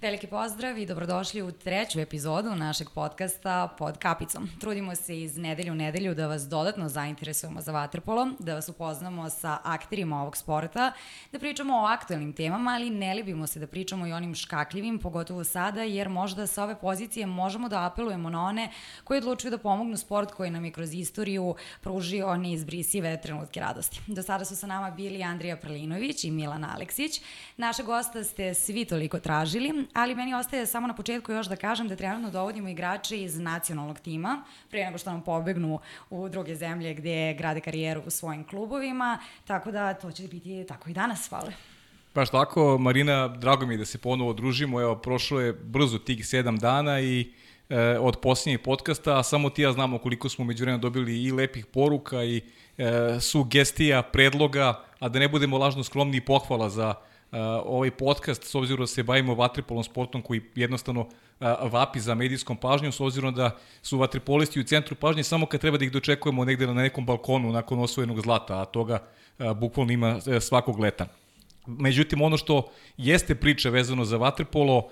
Veliki pozdrav i dobrodošli u treću epizodu našeg podcasta Pod kapicom. Trudimo se iz nedelju u nedelju da vas dodatno zainteresujemo za vaterpolo, da vas upoznamo sa akterima ovog sporta, da pričamo o aktuelnim temama, ali ne libimo se da pričamo i onim škakljivim, pogotovo sada, jer možda sa ove pozicije možemo da apelujemo na one koji odlučuju da pomognu sport koji nam je kroz istoriju pružio neizbrisive trenutke radosti. Do sada su sa nama bili Andrija Prlinović i Milan Aleksić. Naše gosta ste svi toliko tražili, ali meni ostaje samo na početku još da kažem da trenutno dovodimo igrače iz nacionalnog tima, pre nego što nam pobegnu u druge zemlje gde grade karijeru u svojim klubovima, tako da to će biti tako i danas, hvala. Baš tako, Marina, drago mi je da se ponovo družimo, evo, prošlo je brzo tih sedam dana i e, od posljednjeg podcasta, a samo ti ja znamo koliko smo među vremena dobili i lepih poruka i e, sugestija, predloga, a da ne budemo lažno skromni i pohvala za ovaj podcast, s obzirom da se bavimo vatripolom sportom koji jednostavno uh, vapi za medijskom pažnjom, s obzirom da su vatripolisti u centru pažnje samo kad treba da ih dočekujemo negde na nekom balkonu nakon osvojenog zlata, a toga uh, bukvalno ima svakog leta. Međutim, ono što jeste priča vezano za vaterpolo,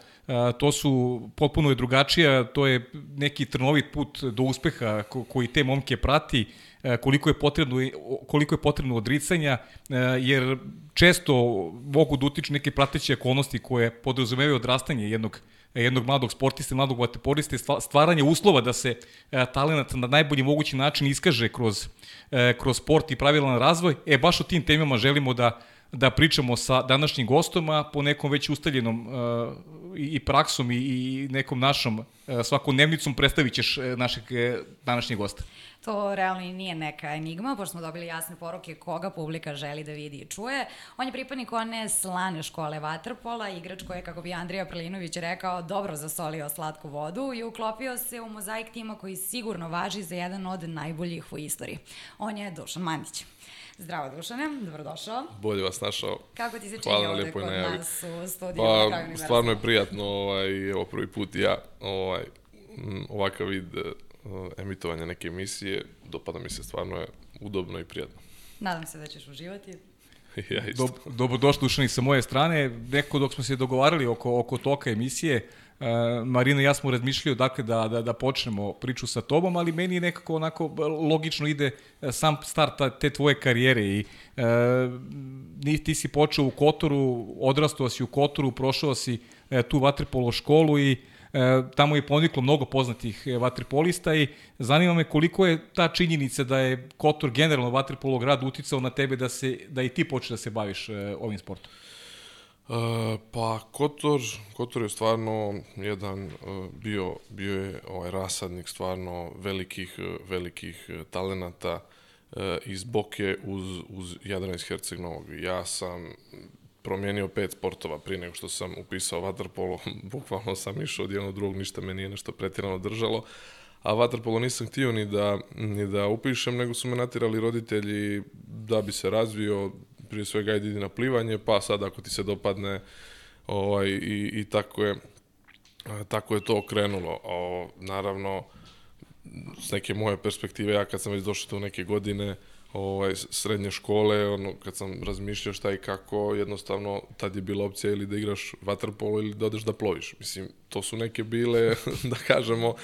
to su potpuno je drugačija, to je neki trnovit put do uspeha koji te momke prati, koliko je potrebno, koliko je potrebno odricanja, jer često mogu da utiču neke prateće okolnosti koje podrazumevaju odrastanje jednog jednog mladog sportiste, mladog vaterpoliste, stvaranje uslova da se talent na najbolji mogući način iskaže kroz, kroz sport i pravilan razvoj. E, baš o tim temama želimo da da pričamo sa današnjim gostom, a po nekom već ustaljenom i praksom i, nekom našom svakodnevnicom predstavit ćeš našeg današnjeg gosta. To realno i nije neka enigma, pošto smo dobili jasne poruke koga publika želi da vidi i čuje. On je pripadnik one slane škole Vatrpola, igrač koji je, kako bi Andrija Prelinović rekao, dobro zasolio slatku vodu i uklopio se u mozaik tima koji sigurno važi za jedan od najboljih u istoriji. On je Dušan Mandić. Zdravo Dušane, dobrodošao. Bolje vas našao. Kako ti se čini ovde kod najavi. nas u studiju pa, Stvarno je prijatno, ovaj, evo prvi put ja, ovaj, ovakav vid uh, emitovanja neke emisije, dopada mi se, stvarno je udobno i prijatno. Nadam se da ćeš uživati. ja isto. Dob, dobrodošli Dušani sa moje strane. Neko dok smo se dogovarali oko, oko toka emisije, uh, Marina i ja smo razmišljali dakle da, da, da počnemo priču sa tobom, ali meni nekako onako logično ide e, sam start te tvoje karijere i uh, ti si počeo u Kotoru, odrastao si u Kotoru, prošao si uh, tu vaterpolo školu i uh, tamo je poniklo mnogo poznatih vaterpolista i zanima me koliko je ta činjenica da je Kotor generalno vaterpolo grad uticao na tebe da, se, da i ti počeš da se baviš uh, ovim sportom. Uh, pa Kotor, Kotor je stvarno jedan uh, bio bio je ovaj rasadnik stvarno velikih velikih talenata uh, iz Boke uz uz Jadrana iz Herceg-Novog. Ja sam promijenio pet sportova prije nego što sam upisao vaterpolo, bukvalno sam išao od jednog drugog, ništa me nije nešto pretirano držalo. A vaterpolo nisam htio ni da, ni da upišem, nego su me natirali roditelji da bi se razvio, prije svega ajde na plivanje, pa sad ako ti se dopadne ovaj, i, i tako je tako je to okrenulo. O, naravno, s neke moje perspektive, ja kad sam već došao tu neke godine, ovaj, srednje škole, ono, kad sam razmišljao šta i kako, jednostavno, tad je bila opcija ili da igraš vaterpolo ili da odeš da ploviš. Mislim, to su neke bile, da kažemo,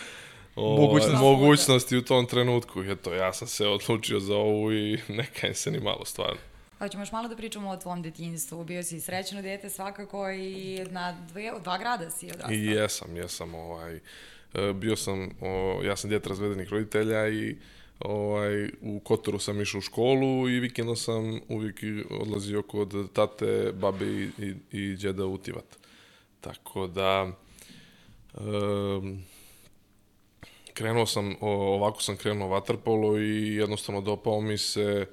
ovaj, mogućnosti. mogućnosti u tom trenutku. Eto, ja sam se odlučio za ovu i neka se ni malo stvarno. Hoćemo još malo da pričamo o tvom detinjstvu. Bio si srećno dete svakako i na dve, dva grada si odrastao. I jesam, jesam. Ovaj, e, bio sam, o, ja sam djete razvedenih roditelja i ovaj, u Kotoru sam išao u školu i vikendom sam uvijek odlazio kod tate, babe i, i, i djeda u Tivat. Tako da, um, krenuo sam, ovako sam krenuo vaterpolo i jednostavno dopao mi se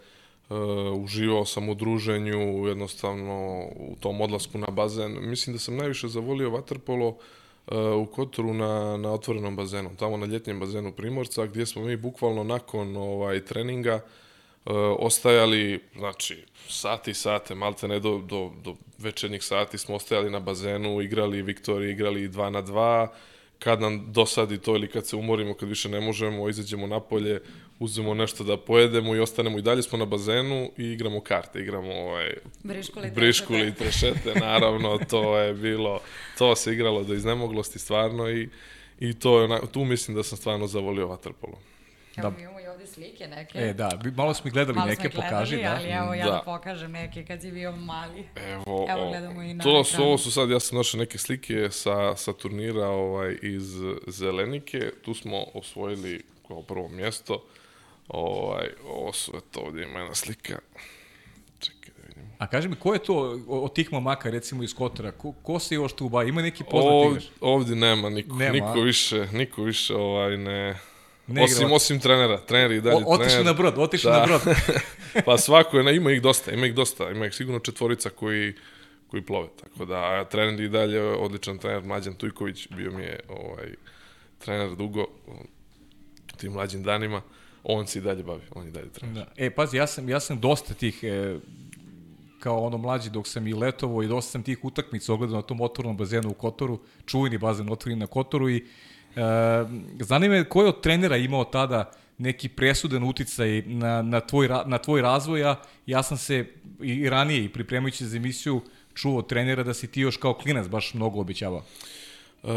Uh, uživao sam u druženju, jednostavno u tom odlasku na bazen. Mislim da sam najviše zavolio vaterpolo u Kotoru na, na otvorenom bazenu, tamo na ljetnjem bazenu Primorca, gdje smo mi bukvalno nakon ovaj treninga uh, ostajali, znači, sati i sate, malte ne do, do, do večernjih sati smo ostajali na bazenu, igrali Viktori, igrali 2 na 2, kad nam dosadi to ili kad se umorimo, kad više ne možemo, izađemo napolje, uzmemo nešto da pojedemo i ostanemo i dalje smo na bazenu i igramo karte, igramo ovaj, Briškuli, briškuli i trešete, naravno, to je bilo, to se igralo do iznemoglosti stvarno i, i to je, tu mislim da sam stvarno zavolio vaterpolo. Evo, da. Slike neke. E, da, malo smo gledali malo neke, gledali, pokaži, da. ali evo ja da. da pokažem neke kad si bio mali. Evo, evo gledamo i na to su, ovo su sad, ja sam našao neke slike sa, sa turnira ovaj, iz Zelenike, tu smo osvojili kao prvo mjesto, ovaj, ovo su, eto, ovdje ima jedna slika, čekaj da vidim. A kaži mi, ko je to od tih momaka, recimo iz Kotora, ko, ko se još tu bavi? Ima neki poznat igrač? Ovdje nema niko, nema, niko više, niko više ovaj, ne, Ne osim, osim trenera, treneri i dalje. O, otišli na brod, otišli da. na brod. pa svako je, ima ih dosta, ima ih dosta, ima ih sigurno četvorica koji, koji plove, tako da, a trener i dalje, odličan trener, Mlađan Tujković, bio mi je ovaj, trener dugo, tim mlađim danima, on se i dalje bavi, on i dalje trener. Da. E, pazi, ja sam, ja sam dosta tih, e, kao ono mlađi dok sam i letovo i dosta sam tih utakmica ogledao na tom otvornom bazenu u Kotoru, čuveni bazen otvoren na Kotoru i zanima me ko je od trenera imao tada neki presudan uticaj na, na, tvoj, na tvoj razvoj, a ja sam se i ranije i pripremajući za emisiju čuo od trenera da si ti još kao klinac baš mnogo običavao. E,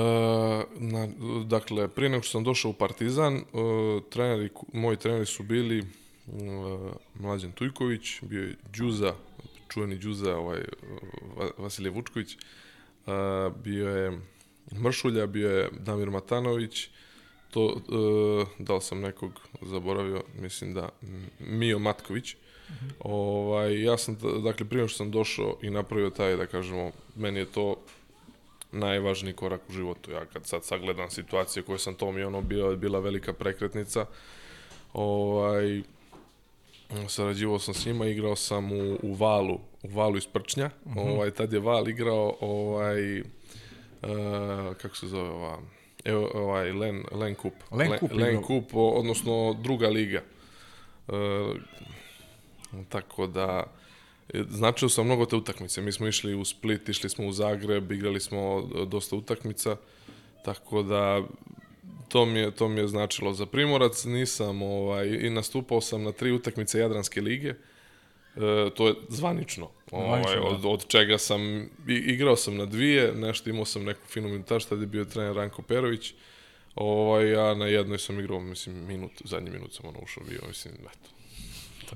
na, dakle, prije nego što sam došao u Partizan, e, treneri, moji treneri su bili e, Mlađan Tujković, bio je Đuza, čuveni Đuza, ovaj, Vasilije Vučković, e, bio je Mršulja, bio je Damir Matanović, to, e, da li sam nekog zaboravio, mislim da Mio Matković. Mm -hmm. ovaj, ja sam, dakle, prije što sam došao i napravio taj, da kažemo, meni je to najvažniji korak u životu. Ja kad sad sagledam situacije koje sam tom i ono bila, bila velika prekretnica, ovaj, sarađivao sam s njima, igrao sam u, u Valu, u Valu iz Prčnja, mm -hmm. ovaj, tad je Val igrao, ovaj, uh, kako se zove ova, evo, ovaj, Len, Len Kup. Len Kup, Len, Len Kup, odnosno druga liga. Uh, tako da, značio sam mnogo te utakmice. Mi smo išli u Split, išli smo u Zagreb, igrali smo dosta utakmica, tako da to mi je, to mi je značilo. Za Primorac nisam, ovaj, i nastupao sam na tri utakmice Jadranske lige, E, to je zvanično. Ovaj, da. od, od čega sam, igrao sam na dvije, nešto imao sam neku finu minutaž, tada je bio trener Ranko Perović, ovaj, ja na jednoj sam igrao, mislim, minut, zadnji minut sam ono ušao bio, mislim, eto.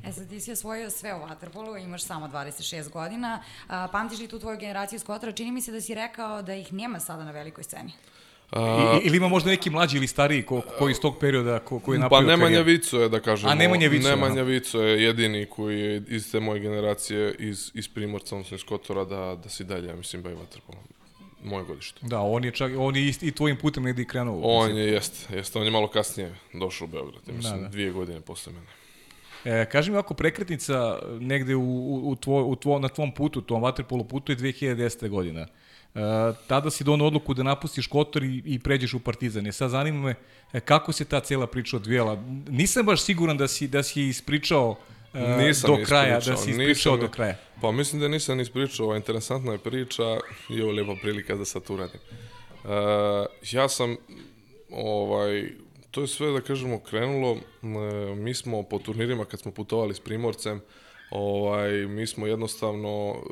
E sad ti si osvojio sve u Waterpolu, imaš samo 26 godina. A, pamtiš li tu tvoju generaciju iz Kotora? Čini mi se da si rekao da ih nema sada na velikoj sceni. I, ili ima možda neki mlađi ili stariji ko, ko iz tog perioda ko, koji je napravio Pa Nemanja Vico je, da kažemo. A Nemanja Vico. Nemanja Vico je jedini koji je iz te moje generacije iz, iz Primorca, odnosno iz Kotora, da, da si dalje, ja mislim, bavi vaterpolom moje godište. Da, on je čak, on je i tvojim putem negdje i krenuo. On je, jeste, jeste, on je malo kasnije došao u Beograd, ja mislim, da, da. dvije godine posle mene. E, kaži mi ako prekretnica negde u, u, u tvoj, u tvoj, na tvom putu, tom vaterpolu putu je 2010. godina. Tada si donao odluku da napustiš Kotor i, i pređeš u Partizan. Je sad zanima me e, kako se ta cela priča odvijela. Nisam baš siguran da si, da si ispričao uh, nisam do kraja, da si ispričao nisam, do kraja. Pa mislim da nisam ispričao, interesantna je priča i ovo je lijepa prilika da sad uradim. Uh, ja sam, ovaj, to je sve da kažemo krenulo, uh, mi smo po turnirima kad smo putovali s Primorcem, ovaj, mi smo jednostavno,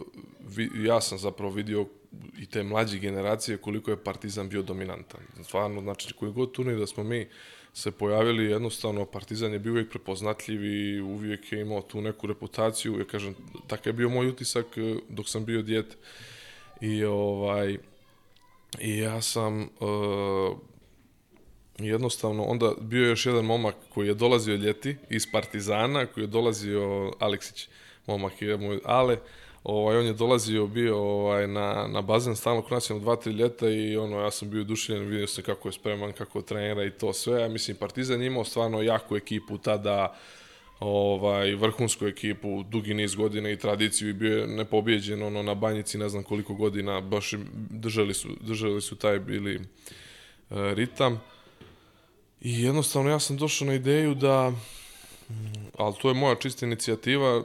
ja sam zapravo vidio i te mlađe generacije koliko je Partizan bio dominantan. Stvarno, znači koji god turnir da smo mi se pojavili, jednostavno Partizan je bio uvijek prepoznatljiv i uvijek je imao tu neku reputaciju. Ja kažem, takav je bio moj utisak eh, dok sam bio djet. I ovaj i ja sam uh, jednostavno onda bio je još jedan momak koji je dolazio ljeti iz Partizana, koji je dolazio Aleksić, momak je moj Ale, Ovaj, on je dolazio, bio ovaj, na, na bazen stalno kod nas je dva, tri ljeta i ono, ja sam bio dušiljen, vidio sam kako je spreman, kako trenira i to sve. Ja mislim, Partizan je imao stvarno jaku ekipu tada, ovaj, vrhunsku ekipu, dugi niz godina i tradiciju i bio je nepobjeđen ono, na banjici ne znam koliko godina, baš držali su, držali su taj bili e, ritam. I jednostavno ja sam došao na ideju da ali to je moja čista inicijativa,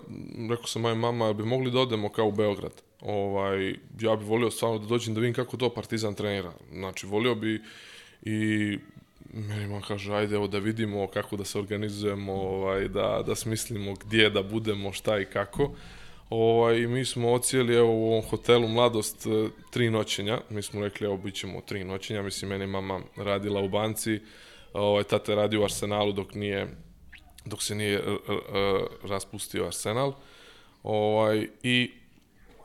rekao sam moja mama, bi mogli da odemo kao u Beograd. Ovaj, ja bih volio stvarno da dođem da vidim kako to Partizan trenira. Znači, volio bi i meni man kaže, ajde evo da vidimo kako da se organizujemo, ovaj, da, da smislimo gdje da budemo, šta i kako. Ovaj, mi smo ocijeli evo, u ovom hotelu Mladost e, tri noćenja. Mi smo rekli, evo, bit ćemo tri noćenja. Mislim, meni mama radila u banci, ovaj, tata je radio u Arsenalu dok nije dok se nije uh, uh, raspustio Arsenal. Ovaj, I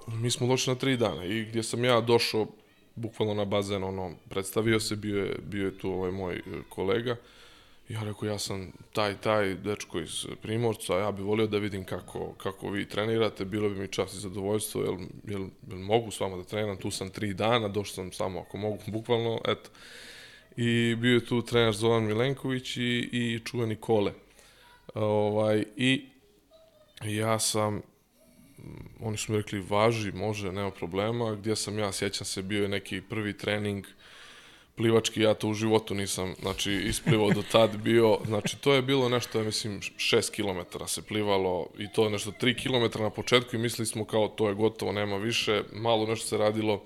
mi smo došli na tri dana i gdje sam ja došao bukvalno na bazen, ono, predstavio se, bio je, bio je tu ovaj moj e, kolega. Ja rekao, ja sam taj, taj dečko iz Primorca, ja bih volio da vidim kako, kako vi trenirate, bilo bi mi čast i zadovoljstvo, jel, jel, jel mogu s vama da treniram, tu sam tri dana, došao sam samo ako mogu, bukvalno, eto. I bio je tu trener Zoran Milenković i, i čuveni Kole. Ovaj, I ja sam oni su mi rekli važi, može, nema problema. Gdje sam ja, sjećam se, bio je neki prvi trening plivački, ja to u životu nisam, znači, isplivao do tad bio, znači, to je bilo nešto, ja mislim, 6 km se plivalo i to je nešto 3 km na početku i mislili smo kao to je gotovo, nema više, malo nešto se radilo,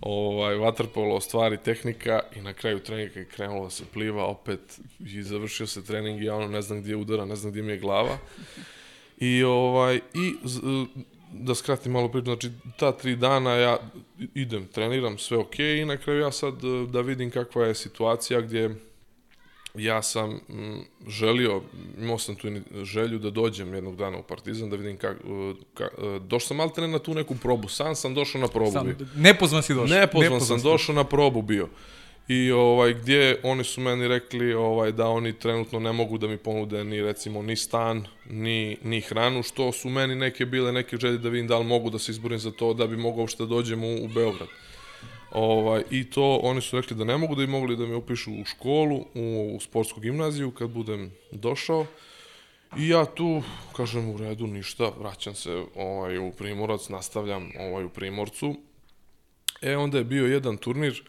ovaj, vaterpolo, stvari, tehnika i na kraju treninga je krenulo da se pliva opet i završio se trening i ja ono ne znam gdje udara, ne znam gdje mi je glava. I, ovaj, i da skratim malo priču, znači ta tri dana ja idem, treniram, sve ok i na kraju ja sad da vidim kakva je situacija gdje ja sam m, želio, imao sam tu želju da dođem jednog dana u Partizan, da vidim kako, ka, došao sam maltene na tu neku probu, sam sam došao na probu. Sam, nepozvan si došao. Nepozvan, nepozvan sam došao na probu bio i ovaj gdje oni su meni rekli ovaj da oni trenutno ne mogu da mi ponude ni recimo ni stan ni ni hranu što su meni neke bile neke želje da vidim da li mogu da se izborim za to da bi mogao uopšte da dođem u, u Beograd. Ovaj i to oni su rekli da ne mogu da bi mogli da me upišu u školu u, u sportsku gimnaziju kad budem došao. I ja tu kažem u redu ništa, vraćam se ovaj u Primorac, nastavljam ovaj u Primorcu. E onda je bio jedan turnir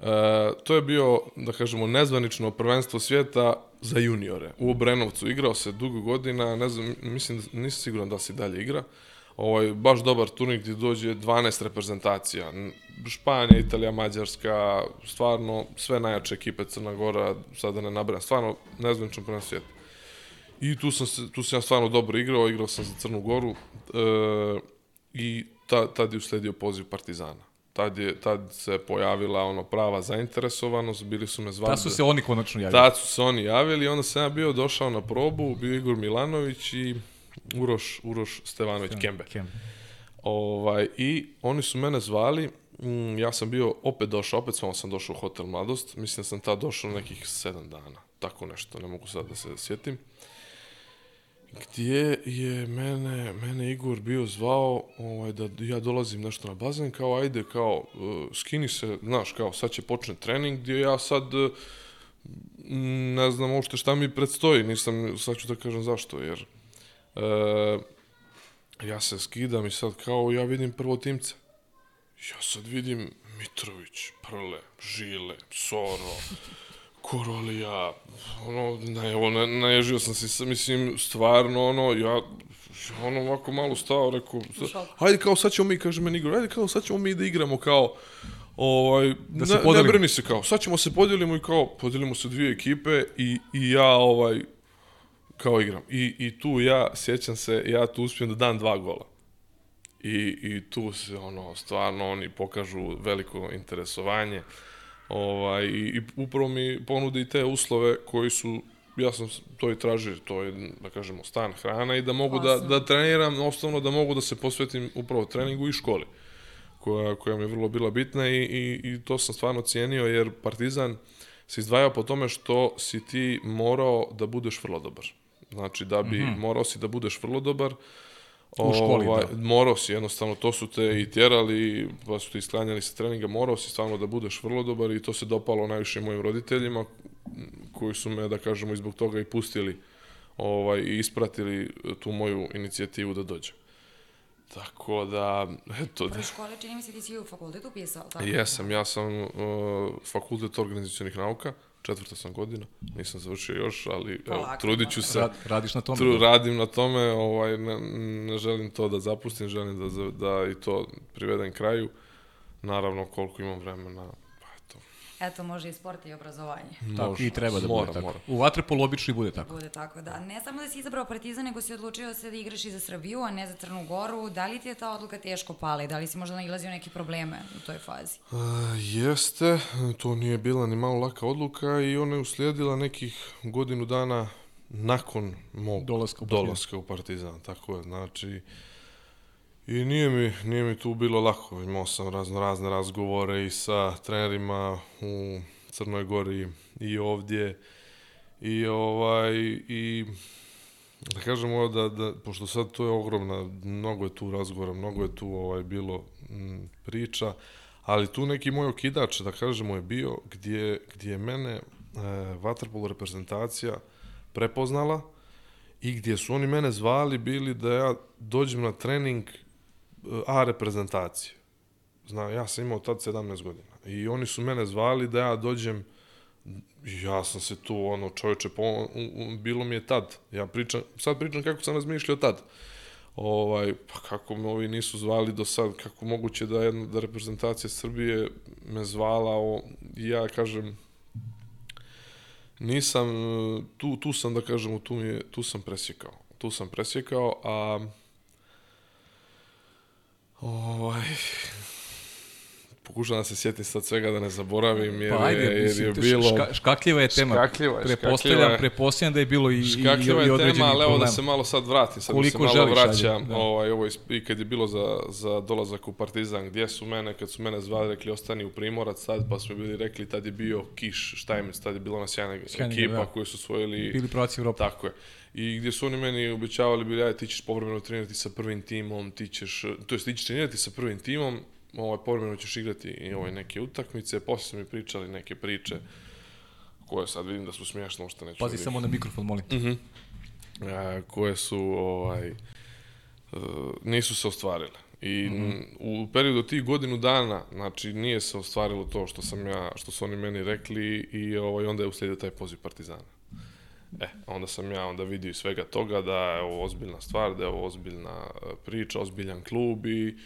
E, to je bio, da kažemo, nezvanično prvenstvo svijeta za juniore. U Obrenovcu igrao se dugo godina, ne znam, mislim, nisam siguran da se dalje igra. Ovaj, baš dobar turnir gdje dođe 12 reprezentacija. Španija, Italija, Mađarska, stvarno sve najjače ekipe Crna Gora, sada da ne nabrajam, stvarno nezvanično prvenstvo svijeta. I tu sam, se, tu sam ja stvarno dobro igrao, igrao sam za Crnu Goru e, i ta, tad je usledio poziv Partizana tad, je, tad se pojavila ono prava zainteresovanost, bili su me zvali. Tad su se oni konačno javili. Tad su se oni javili, onda sam ja bio došao na probu, bio Igor Milanović i Uroš, Uroš Stevanović Kembe. Kembe. Ovaj, I oni su mene zvali, mm, ja sam bio opet došao, opet samo sam došao u Hotel Mladost, mislim da sam tad došao nekih sedam dana, tako nešto, ne mogu sad da se sjetim gdje je mene, mene Igor bio zvao ovaj, da ja dolazim nešto na bazen, kao ajde, kao uh, skini se, znaš, kao sad će počne trening, gdje ja sad uh, ne znam uopšte šta mi predstoji, nisam, sad ću da kažem zašto, jer uh, ja se skidam i sad kao ja vidim prvo timce. Ja sad vidim Mitrović, Prle, Žile, Soro, Korolija, ono, ne, evo, ne, naježio sam se, mislim, stvarno, ono, ja, ono, ovako malo stao, rekao, hajde, kao, sad ćemo mi, kaže meni Igor, hajde, kao, sad ćemo mi da igramo, kao, ovaj, da se ne, ne brini se, kao, sad ćemo se podijelimo i kao, podijelimo se dvije ekipe i, i ja, ovaj, kao igram. I, I tu ja, sjećam se, ja tu uspijem da dam dva gola. I, I tu se, ono, stvarno, oni pokažu veliko interesovanje. Ovaj, i, upravo mi ponudi te uslove koji su ja sam to i tražio, to je, da kažemo, stan, hrana i da mogu da, da treniram, osnovno da mogu da se posvetim upravo treningu i školi, koja, koja mi je vrlo bila bitna i, i, i to sam stvarno cijenio, jer Partizan se izdvaja po tome što si ti morao da budeš vrlo dobar. Znači, da bi, mm -hmm. morao si da budeš vrlo dobar, U školi, ovaj, da. Morao si, jednostavno, to su te i tjerali, pa su te isklanjali sa treninga, morao si stvarno da budeš vrlo dobar i to se dopalo najviše mojim roditeljima, koji su me, da kažemo, izbog toga i pustili ovaj, i ispratili tu moju inicijativu da dođem. Tako da, eto... Pre škole, čini mi se, ti si u fakultetu pisao, tako? Jesam, ja sam uh, fakultet organizacijonih nauka, četvrta sam godina, nisam završio još, ali evo, trudit ću se. Rad, radiš na tome? Tru, da. radim na tome, ovaj, ne, ne želim to da zapustim, želim da, da i to privedem kraju. Naravno, koliko imam vremena, eto. Može i sport i obrazovanje. Tako, Može. i treba da Mora, bude tako. mora. U Vatrepolu obično i bude tako. Bude tako, da. Ne samo da si izabrao Partizan, nego si odlučio se da igraš i za Srbiju, a ne za Crnu Goru. Da li ti je ta odluka teško pala i da li si možda nailazio neke probleme u toj fazi? E, jeste, to nije bila ni malo laka odluka i ona je uslijedila nekih godinu dana nakon mog Dolaska u Partizan. dolaska u Partizan. Tako je, znači... I nije mi, nije mi tu bilo lako. Imao sam razno razne razgovore i sa trenerima u Crnoj Gori i ovdje. I ovaj, i da kažemo da, da, pošto sad to je ogromna, mnogo je tu razgovora, mnogo je tu ovaj, bilo m, priča, ali tu neki moj okidač, da kažemo, je bio gdje, gdje je mene e, vaterpolo reprezentacija prepoznala i gdje su oni mene zvali bili da ja dođem na trening A reprezentacije. Zna, ja sam imao tad 17 godina i oni su mene zvali da ja dođem ja sam se tu, ono, čovječe, po, u, bilo mi je tad. Ja pričam, sad pričam kako sam razmišljao tad. Ovaj, pa kako me ovi nisu zvali do sad, kako moguće da jedna da reprezentacija Srbije me zvala, o, ja kažem, nisam, tu, tu sam, da kažemo, tu, mi je, tu sam presjekao. Tu sam presjekao, a ovaj, pokušavam da se sjetim sad svega da ne zaboravim, jer, Pa ajde, je, jer je bilo... ška, škakljiva je tema. Škakljiva je, Pretpostavljam, škakljiva je. pretpostavljam da je bilo i, i, i, Škakljiva i je određenih tema, ali evo da se malo sad vratim, sad Koliko da se malo vraćam, da. ovaj, ovo i kad je bilo za, za dolazak u Partizan, gdje su mene, kad su mene zvali, rekli ostani u Primorac, tad pa smo bili rekli, tad je bio Kiš Štajmec, tad je bila ona sjajna ekipa da. koju su osvojili Bili prvaci Evrope. Tako je. I gdje su oni meni obećavali bili, ajde, ti ćeš povremeno trenirati sa prvim timom, ti ćeš, to jest ti ćeš trenirati sa prvim timom, ovaj, povremeno ćeš igrati i ovaj, neke utakmice, poslije su mi pričali neke priče, koje sad vidim da su smiješne, što neću Pazi samo na mikrofon, molim. Mhm. a, koje su ovaj e, nisu se ostvarile. I mm u periodu tih godinu dana, znači nije se ostvarilo to što sam ja, što su oni meni rekli i ovaj onda je uslijedio taj poziv Partizana. E, onda sam ja onda vidio iz svega toga da je ovo ozbiljna stvar, da je ovo ozbiljna e, priča, ozbiljan klub i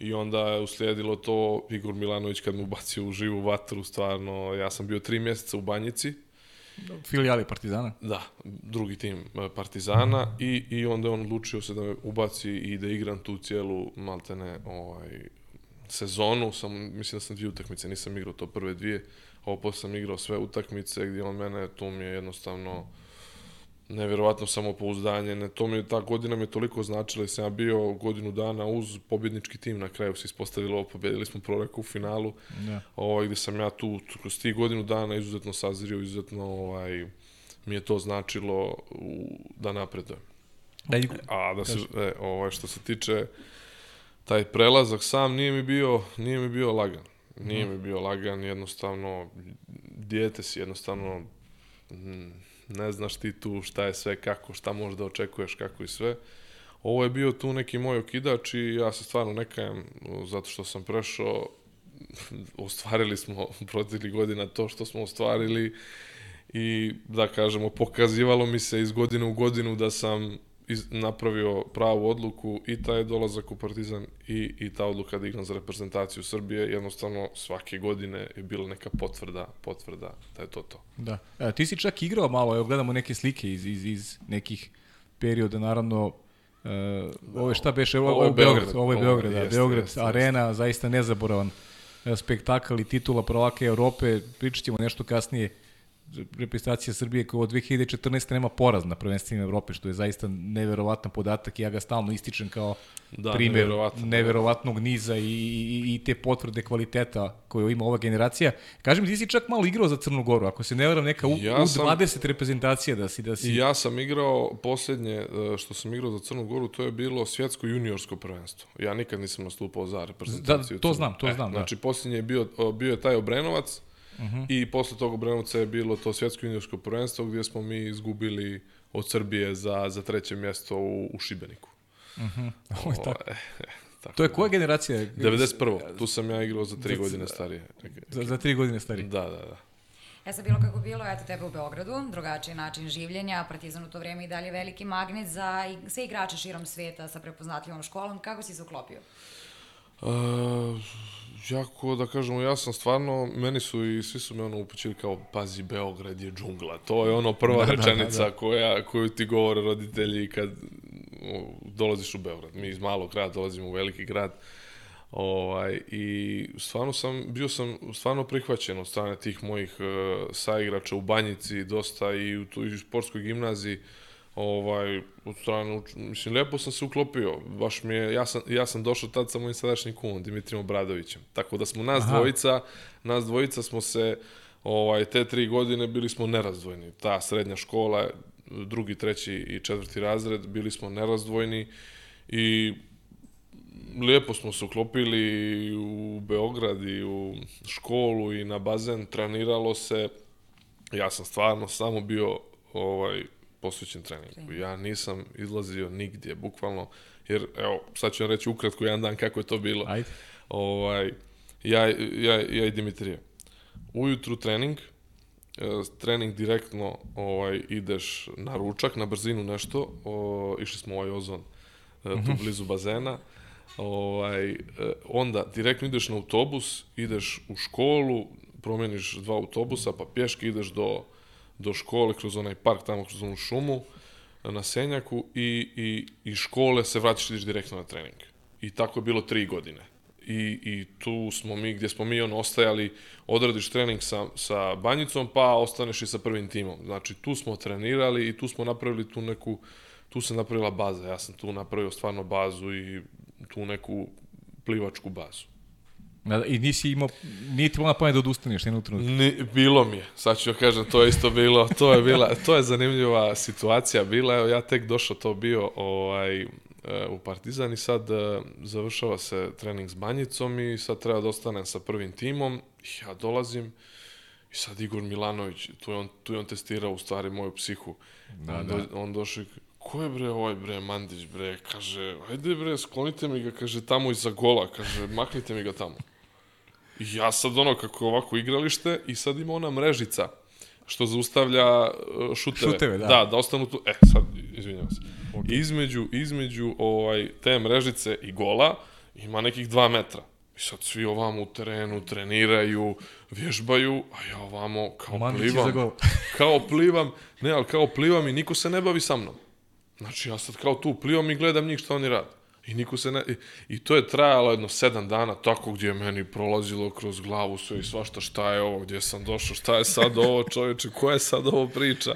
I onda je uslijedilo to Igor Milanović kad mu bacio u živu vatru, stvarno, ja sam bio tri mjeseca u Banjici, Filijali Partizana. Da, drugi tim e, Partizana i, i onda je on odlučio se da me ubaci i da igram tu cijelu maltene ovaj, sezonu. Sam, mislim da sam dvije utakmice, nisam igrao to prve dvije, a ovo sam igrao sve utakmice gdje on mene, to mi je jednostavno nevjerovatno samopouzdanje, ne, to mi ta godina mi je toliko značila i sam ja bio godinu dana uz pobjednički tim, na kraju se ispostavilo, pobjedili smo proreku u finalu, Da. ovaj, gde sam ja tu kroz tih godinu dana izuzetno sazrio, izuzetno ovaj, mi je to značilo u, da napredujem. Da, A da se, e, ovaj, što se tiče taj prelazak sam nije mi bio, nije mi bio lagan. Nije mi bio lagan, jednostavno, dijete si, jednostavno, mm, ne znaš ti tu šta je sve, kako, šta možda očekuješ, kako i sve. Ovo je bio tu neki moj okidač i ja se stvarno ne kajem zato što sam prešao ostvarili smo proteklih godina to što smo ostvarili i da kažemo pokazivalo mi se iz godine u godinu da sam iz, napravio pravu odluku i taj dolazak u Partizan i, i ta odluka da igram za reprezentaciju Srbije jednostavno svake godine je bila neka potvrda potvrda da je to to. Da. E, ti si čak igrao malo, evo gledamo neke slike iz, iz, iz nekih perioda, naravno, Uh, ovo je šta beše, ovo, Ovo je Beograd, Beograd. ovo je Beograd, da, jeste, Beograd, jeste, arena, zaista nezaboravan e, spektakl i titula prvaka Evrope, pričat ćemo nešto kasnije, reprezentacija Srbije koja od 2014. nema poraz na prvenstvima Evrope, što je zaista neverovatan podatak i ja ga stalno ističem kao Da, primer neverovatno. neverovatnog niza i, i, i te potvrde kvaliteta koju ima ova generacija. Kažem, ti si čak malo igrao za Crnu Goru, ako se ne varam neka u, Ja u sam- 20 reprezentacija da si da si ja sam igrao posljednje e, što sam igrao za Crnu Goru, to je bilo svjetsko juniorsko prvenstvo. Ja nikad nisam nastupao za reprezentaciju. Da, to znam, to znam, da. Znači, posljednje je bio, bio je taj Obrenovac i posle tog Obrenovca je bilo to svjetsko juniorsko prvenstvo gdje smo mi izgubili od Srbije za, za treće mjesto u, u Šibeniku. Ovo je tako. O, tako To je da. koja generacija? 91. Tu sam ja igrao za tri Za- godine starije. Za, za tri godine stari. Da, da, da. E sad bilo kako bilo, eto tebe u Beogradu, drugačiji način življenja, Partizan u to vrijeme i dalje veliki magnet za i- sve igrače širom sveta sa prepoznatljivom školom. Kako si se uklopio? Uh, jako, da kažemo, ja sam stvarno, meni su i svi su me ono upućili kao, pazi, Beograd je džungla. To je ono prva da, rečenica da, da, da. Koja, koju ti govore roditelji kad dolaziš u Beograd. Mi iz malog grada dolazimo u veliki grad. Ovaj, I stvarno sam, bio sam stvarno prihvaćen od strane tih mojih uh, saigrača u Banjici, dosta i u toj sportskoj gimnaziji ovaj, od strane, mislim, lepo sam se uklopio, baš mi je, ja sam, ja sam došao tad sa mojim sadašnjim kumom, Dimitrijom Obradovićem, tako da smo nas Aha. dvojica, nas dvojica smo se, ovaj, te tri godine bili smo nerazdvojni, ta srednja škola, drugi, treći i četvrti razred, bili smo nerazdvojni i lijepo smo se uklopili u Beograd i u školu i na bazen, treniralo se, ja sam stvarno samo bio ovaj posvećen treningu. Ja nisam izlazio nigdje, bukvalno, jer, evo, sad ću vam reći ukratko jedan dan kako je to bilo. Ajde. Ovaj, ja, ja, ja i Dimitrije. Ujutru trening, e, trening direktno ovaj, ideš na ručak, na brzinu nešto, o, išli smo u ovaj ozon, mm -hmm. tu mhm. blizu bazena, ovaj, e, onda direktno ideš na autobus, ideš u školu, promeniš dva autobusa, pa pješke ideš do do škole kroz onaj park tamo kroz onu šumu na Senjaku i, i, i škole se vraćaš ideš direktno na trening. I tako je bilo tri godine. I, i tu smo mi, gdje smo mi on ostajali, odradiš trening sa, sa banjicom, pa ostaneš i sa prvim timom. Znači, tu smo trenirali i tu smo napravili tu neku, tu se napravila baza. Ja sam tu napravio stvarno bazu i tu neku plivačku bazu. I nisi imao, nije ti na pamet da odustaneš jednog trenutka? Ni, bilo mi je, sad ću kažem, to je isto bilo, to je bila, to je zanimljiva situacija bila, evo ja tek došao to bio ovaj, e, u Partizan i sad uh, završava se trening s Banjicom i sad treba da ostanem sa prvim timom. Ja dolazim i sad Igor Milanović, tu je on, tu je on testirao u stvari moju psihu. Da, on, da. On došao ko je bre ovaj bre Mandić bre, kaže, ajde bre, sklonite mi ga, kaže, tamo iza gola, kaže, maknite mi ga tamo. I ja sad ono, kako ovako igralište, i sad ima ona mrežica, što zaustavlja šuteve. Šuteve, da. Da, da ostanu tu, e, sad, izvinjavam se. Okay. Između, između ovaj, te mrežice i gola ima nekih dva metra. I sad svi ovamo u terenu treniraju, vježbaju, a ja ovamo kao Mandić plivam. kao plivam, ne, ali kao plivam i niko se ne bavi sa mnom. Znači, ja sad kao tu plivam i gledam njih što oni rade. I niko se ne... I, I to je trajalo jedno sedam dana, tako gdje je meni prolazilo kroz glavu sve i svašta šta je ovo, gdje sam došao, šta je sad ovo čovječe, koja je sad ovo priča.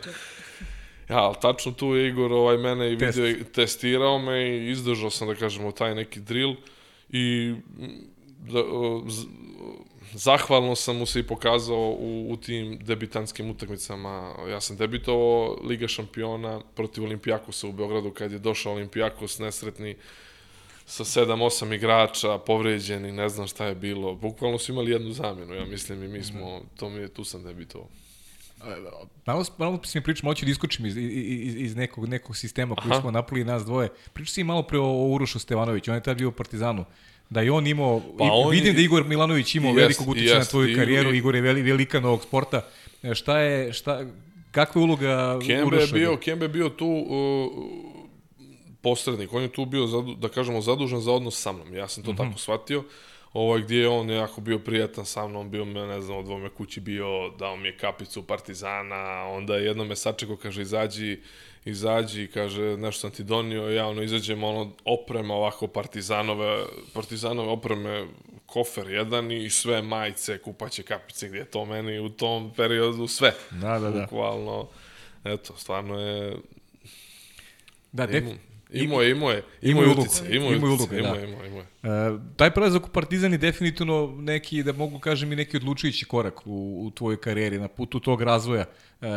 Ja, ali tačno tu je Igor ovaj, mene i video, Test. testirao me i izdržao sam, da kažemo, taj neki drill i da, z, zahvalno sam mu se i pokazao u, u tim debitanskim utakmicama. Ja sam debitovao Liga šampiona protiv Olimpijakosa u Beogradu kad je došao Olimpijakos nesretni sa 7-8 igrača, povređeni, ne znam šta je bilo. Bukvalno su imali jednu zamjenu, ja mislim, i mi smo, to mi je, tu sam debitovao. Malo, malo si mi pričam, hoću da iskočim iz, iz, iz nekog, nekog sistema koji Aha. smo napravili nas dvoje. Pričao si malo pre o, o Urošu Stevanoviću, on je tad bio u Partizanu da je on imao, pa on vidim je, da Igor Milanović imao jest, velikog uticaja na tvoju karijeru, Igor je veli, velika novog sporta. E, šta je, šta, kakva je uloga Kembe Uroša? Je bio, Kembe bio tu uh, posrednik, on je tu bio, zadu, da kažemo, zadužen za odnos sa mnom. Ja sam to mm -hmm. tako shvatio. Ovaj, gdje je on jako bio prijatan sa mnom, bio me, ne znam, od me kući bio, dao mi je kapicu Partizana, onda jedno me sačekao, kaže, izađi, izađi, kaže, nešto sam ti donio, ja ono, izađem, ono, oprema ovako partizanove, partizanove opreme, kofer jedan i sve majice, kupaće kapice, gdje je to meni u tom periodu sve. Da, da, da. Bukvalno, eto, stvarno je... Da, def, Imao je, imao je, imao je utice, imao je utice, imao je, imao je. Taj prelazak u Partizan je definitivno neki, da mogu kažem, i neki odlučujući korak u, u tvojoj karijeri, na putu tog razvoja. Uh,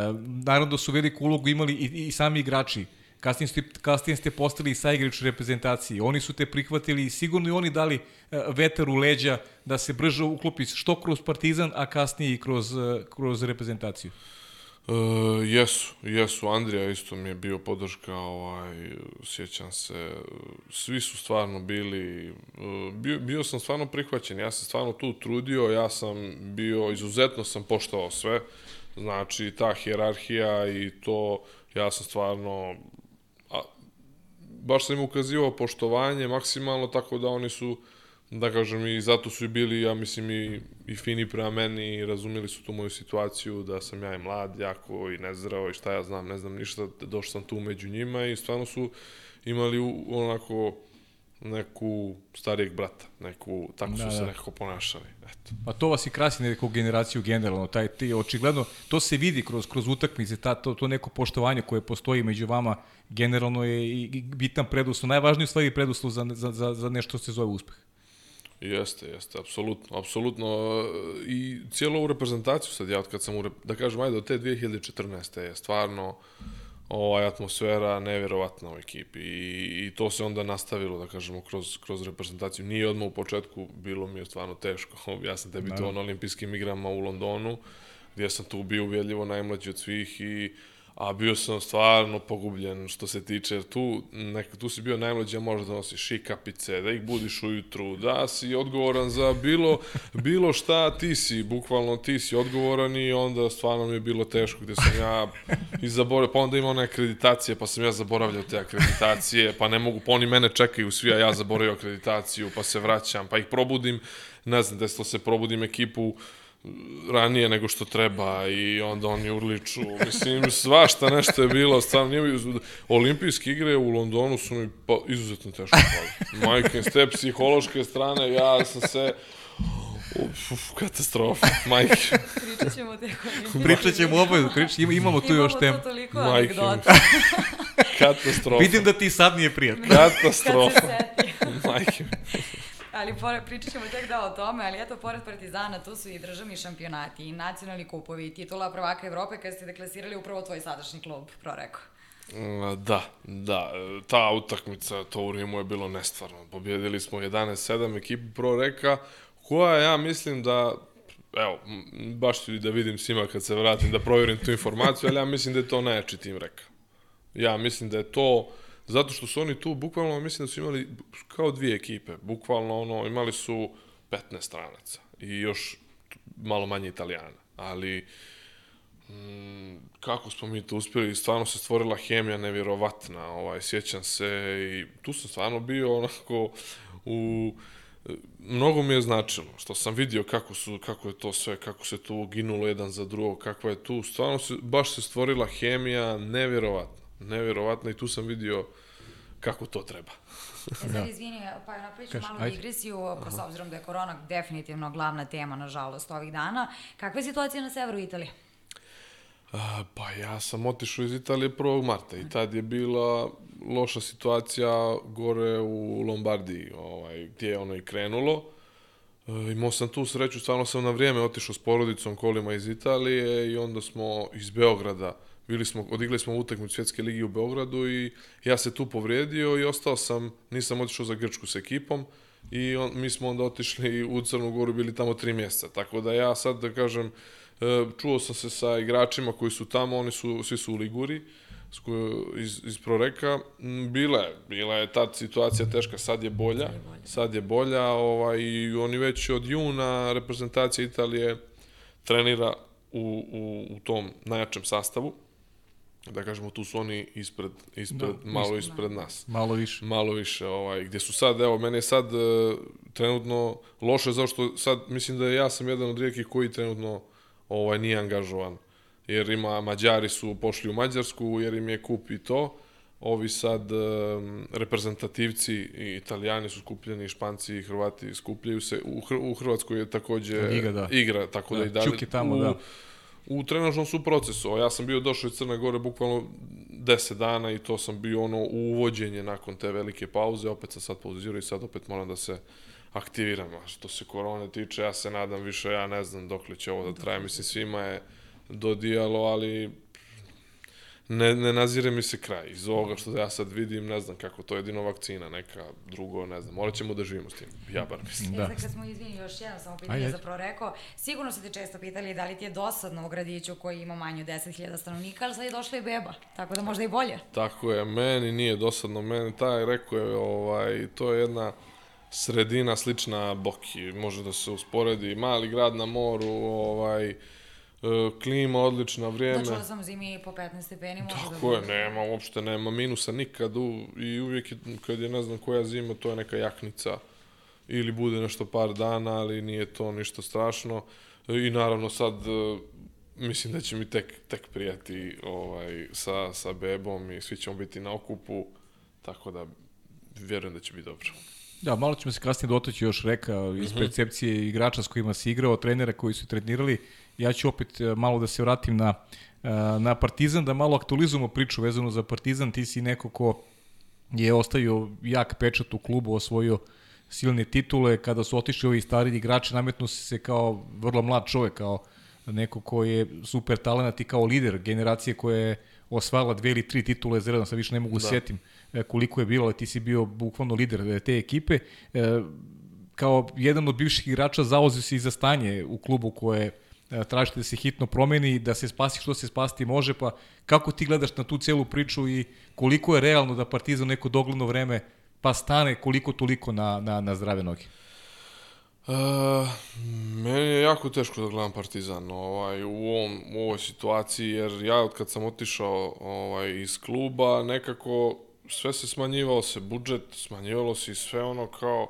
naravno da su veliku ulogu imali i, i sami igrači. Kasnije ste, kasnije ste postali i saigrač u reprezentaciji. Oni su te prihvatili i sigurno i oni dali uh, vetar u leđa da se brže uklopi što kroz Partizan, a kasnije i kroz, uh, kroz reprezentaciju. Uh, jesu, jesu. Andrija isto mi je bio podrška, ovaj, sjećam se, svi su stvarno bili, uh, bio, bio sam stvarno prihvaćen, ja sam stvarno tu trudio, ja sam bio, izuzetno sam poštovao sve, znači ta hjerarhija i to, ja sam stvarno, a, baš sam im ukazivao poštovanje maksimalno, tako da oni su da kažem, i zato su i bili, ja mislim, i, i fini prema meni, i razumeli su tu moju situaciju, da sam ja i mlad, jako i nezdrao i šta ja znam, ne znam ništa, došao sam tu među njima i stvarno su imali u, onako neku starijeg brata, neku, tako da, su se da. nekako ponašali. Eto. Pa to vas i krasi neku generaciju generalno, taj ti, očigledno, to se vidi kroz, kroz utakmice, ta, to, to neko poštovanje koje postoji među vama, generalno je i bitan preduslov, najvažniji stvari preduslov za, za, za, za nešto se zove uspeh. Jeste, jeste, apsolutno, apsolutno. I cijelu ovu reprezentaciju sad ja, od kad sam, u, da kažem, ajde, od te 2014. je stvarno ovaj, atmosfera nevjerovatna u ekipi I, i to se onda nastavilo, da kažemo, kroz, kroz reprezentaciju. Nije odmah u početku, bilo mi je stvarno teško. Ja sam tebi to na olimpijskim igrama u Londonu, gdje sam tu bio uvjedljivo najmlađi od svih i a bio sam stvarno pogubljen što se tiče, tu, nek, tu si bio najmlađi, a možda da nosiš šikapice, da ih budiš ujutru, da si odgovoran za bilo, bilo šta, ti si, bukvalno ti si odgovoran i onda stvarno mi je bilo teško gde sam ja i zaboravio, pa onda ima one akreditacije, pa sam ja zaboravljao te akreditacije, pa ne mogu, pa oni mene čekaju svi, a ja zaboravio akreditaciju, pa se vraćam, pa ih probudim, ne znam, desilo se probudim ekipu, ranije nego što treba i onda oni urliču. Mislim, svašta nešto je bilo. Stvarno, nije, olimpijske igre u Londonu su mi pa, izuzetno teško pali. Majke, s te psihološke strane, ja sam se... Uf, uf, katastrofa, majke. Pričat ćemo te Pričat ćemo opet, pričat, imamo tu još tem. Imamo tu toliko anegdota. katastrofa. Vidim da ti sad nije prijatno. Katastrofa. Majke. Ali pored, pričat ćemo tek da o tome, ali eto, pored Partizana, tu su i državni šampionati, i nacionalni kupovi, i titula prvaka Evrope, kada ste deklasirali upravo tvoj sadašnji klub, Proreko. Mm, da, da, ta utakmica, to u Rimu je bilo nestvarno. Pobjedili smo 11-7 ekipu Proreka, koja ja mislim da evo, baš ću da vidim svima kad se vratim da provjerim tu informaciju, ali ja mislim da je to najjači tim Reka. Ja mislim da je to Zato što su oni tu, bukvalno, mislim da su imali kao dvije ekipe. Bukvalno, ono, imali su 15 stranaca i još malo manje italijana. Ali, mm, kako smo mi to uspjeli, stvarno se stvorila hemija nevjerovatna, ovaj, sjećam se i tu sam stvarno bio onako u mnogo mi je značilo što sam vidio kako su kako je to sve kako se tu ginulo jedan za drugo kakva je tu stvarno se baš se stvorila hemija nevjerovatna nevjerovatna i tu sam vidio kako to treba. e sad, izvini, pa napravit ću malu digresiju, pa s obzirom da je korona definitivno glavna tema, nažalost, ovih dana. Kakva je situacija na severu Italije? A, pa ja sam otišao iz Italije 1. marta i tad je bila loša situacija gore u Lombardiji, ovaj, gdje je ono i krenulo. E, imao sam tu sreću, stvarno sam na vrijeme otišao s porodicom kolima iz Italije i onda smo iz Beograda bili smo, odigli smo utakmicu svjetske ligi u Beogradu i ja se tu povrijedio i ostao sam, nisam otišao za Grčku s ekipom i on, mi smo onda otišli u Crnu Goru, bili tamo tri mjeseca. Tako da ja sad, da kažem, e, čuo sam se sa igračima koji su tamo, oni su, svi su u Liguri, iz, iz Proreka. Bila je, bila je tad situacija teška, sad je bolja, sad je bolja, ovaj, i oni već od juna reprezentacija Italije trenira u, u, u tom najjačem sastavu da kažemo tu su oni ispred ispred da, malo ispred nas. Malo više. Malo više, ovaj gdje su sad evo mene je sad uh, trenutno loše zato što sad mislim da ja sam jedan od rijetkih koji trenutno ovaj nije angažovan. Jer ima Mađari su pošli u Mađarsku jer im je kup i to. Ovi sad um, reprezentativci i Italijani su skupljeni, Španci i Hrvati skupljaju se. U, Hr u Hrvatskoj je takođe igra, da. igra tako da, da i dalje. Čuki tamo, u, da u trenažnom su procesu. Ja sam bio došao iz Crne Gore bukvalno 10 dana i to sam bio ono uvođenje nakon te velike pauze. Opet sam sad pauzirao i sad opet moram da se aktiviram. A što se korone tiče, ja se nadam više, ja ne znam dok li će ovo da traje. Mislim, svima je dodijalo, ali ne, ne nazire mi se kraj. Iz ovoga što ja sad vidim, ne znam kako, to je jedino vakcina, neka drugo, ne znam. Morat ćemo da živimo s tim, ja bar mislim. Da. E, sad kad smo, izvini, još jedno samo pitanje Ajde. zapravo rekao, sigurno se te često pitali da li ti je dosadno u gradiću koji ima manje od 10.000 stanovnika, ali sad je došla i beba, tako da možda i bolje. Tako je, meni nije dosadno, meni taj rekao je, ovaj, to je jedna sredina slična Boki, može da se usporedi, mali grad na moru, ovaj, E, klima odlična, vrijeme. Da sam zimi po 15 stepeni može Tako da Tako je, nema, uopšte nema minusa nikad u, i uvijek kad je ne znam koja zima, to je neka jaknica ili bude nešto par dana, ali nije to ništa strašno. I naravno sad e, mislim da će mi tek, tek prijati ovaj, sa, sa bebom i svi ćemo biti na okupu, tako da vjerujem da će biti dobro. Da, malo ćemo se kasnije dotaći još reka iz mm -hmm. percepcije igrača s kojima si igrao, trenera koji su trenirali. Ja ću opet e, malo da se vratim na, e, na Partizan, da malo aktualizujemo priču vezano za Partizan. Ti si neko ko je ostavio jak pečat u klubu, osvojio silne titule. Kada su otišli ovi stari igrači, nametnu se kao vrlo mlad čovek, kao neko ko je super talent i kao lider generacije koja je osvajala dve ili tri titule za redom, sad više ne mogu da. setim e, koliko je bilo, ali ti si bio bukvalno lider te ekipe. Kao jedan od bivših igrača zauzio se i za stanje u klubu koje tražite da se hitno promeni, da se spasi što se spasti može, pa kako ti gledaš na tu celu priču i koliko je realno da Partizan neko dogledno vreme pa stane koliko toliko na, na, na zdrave noge? Uh, meni je jako teško da gledam Partizan ovaj, u, ovom, u ovoj situaciji, jer ja od kad sam otišao ovaj, iz kluba, nekako sve se smanjivao se budžet, smanjivalo se i sve ono kao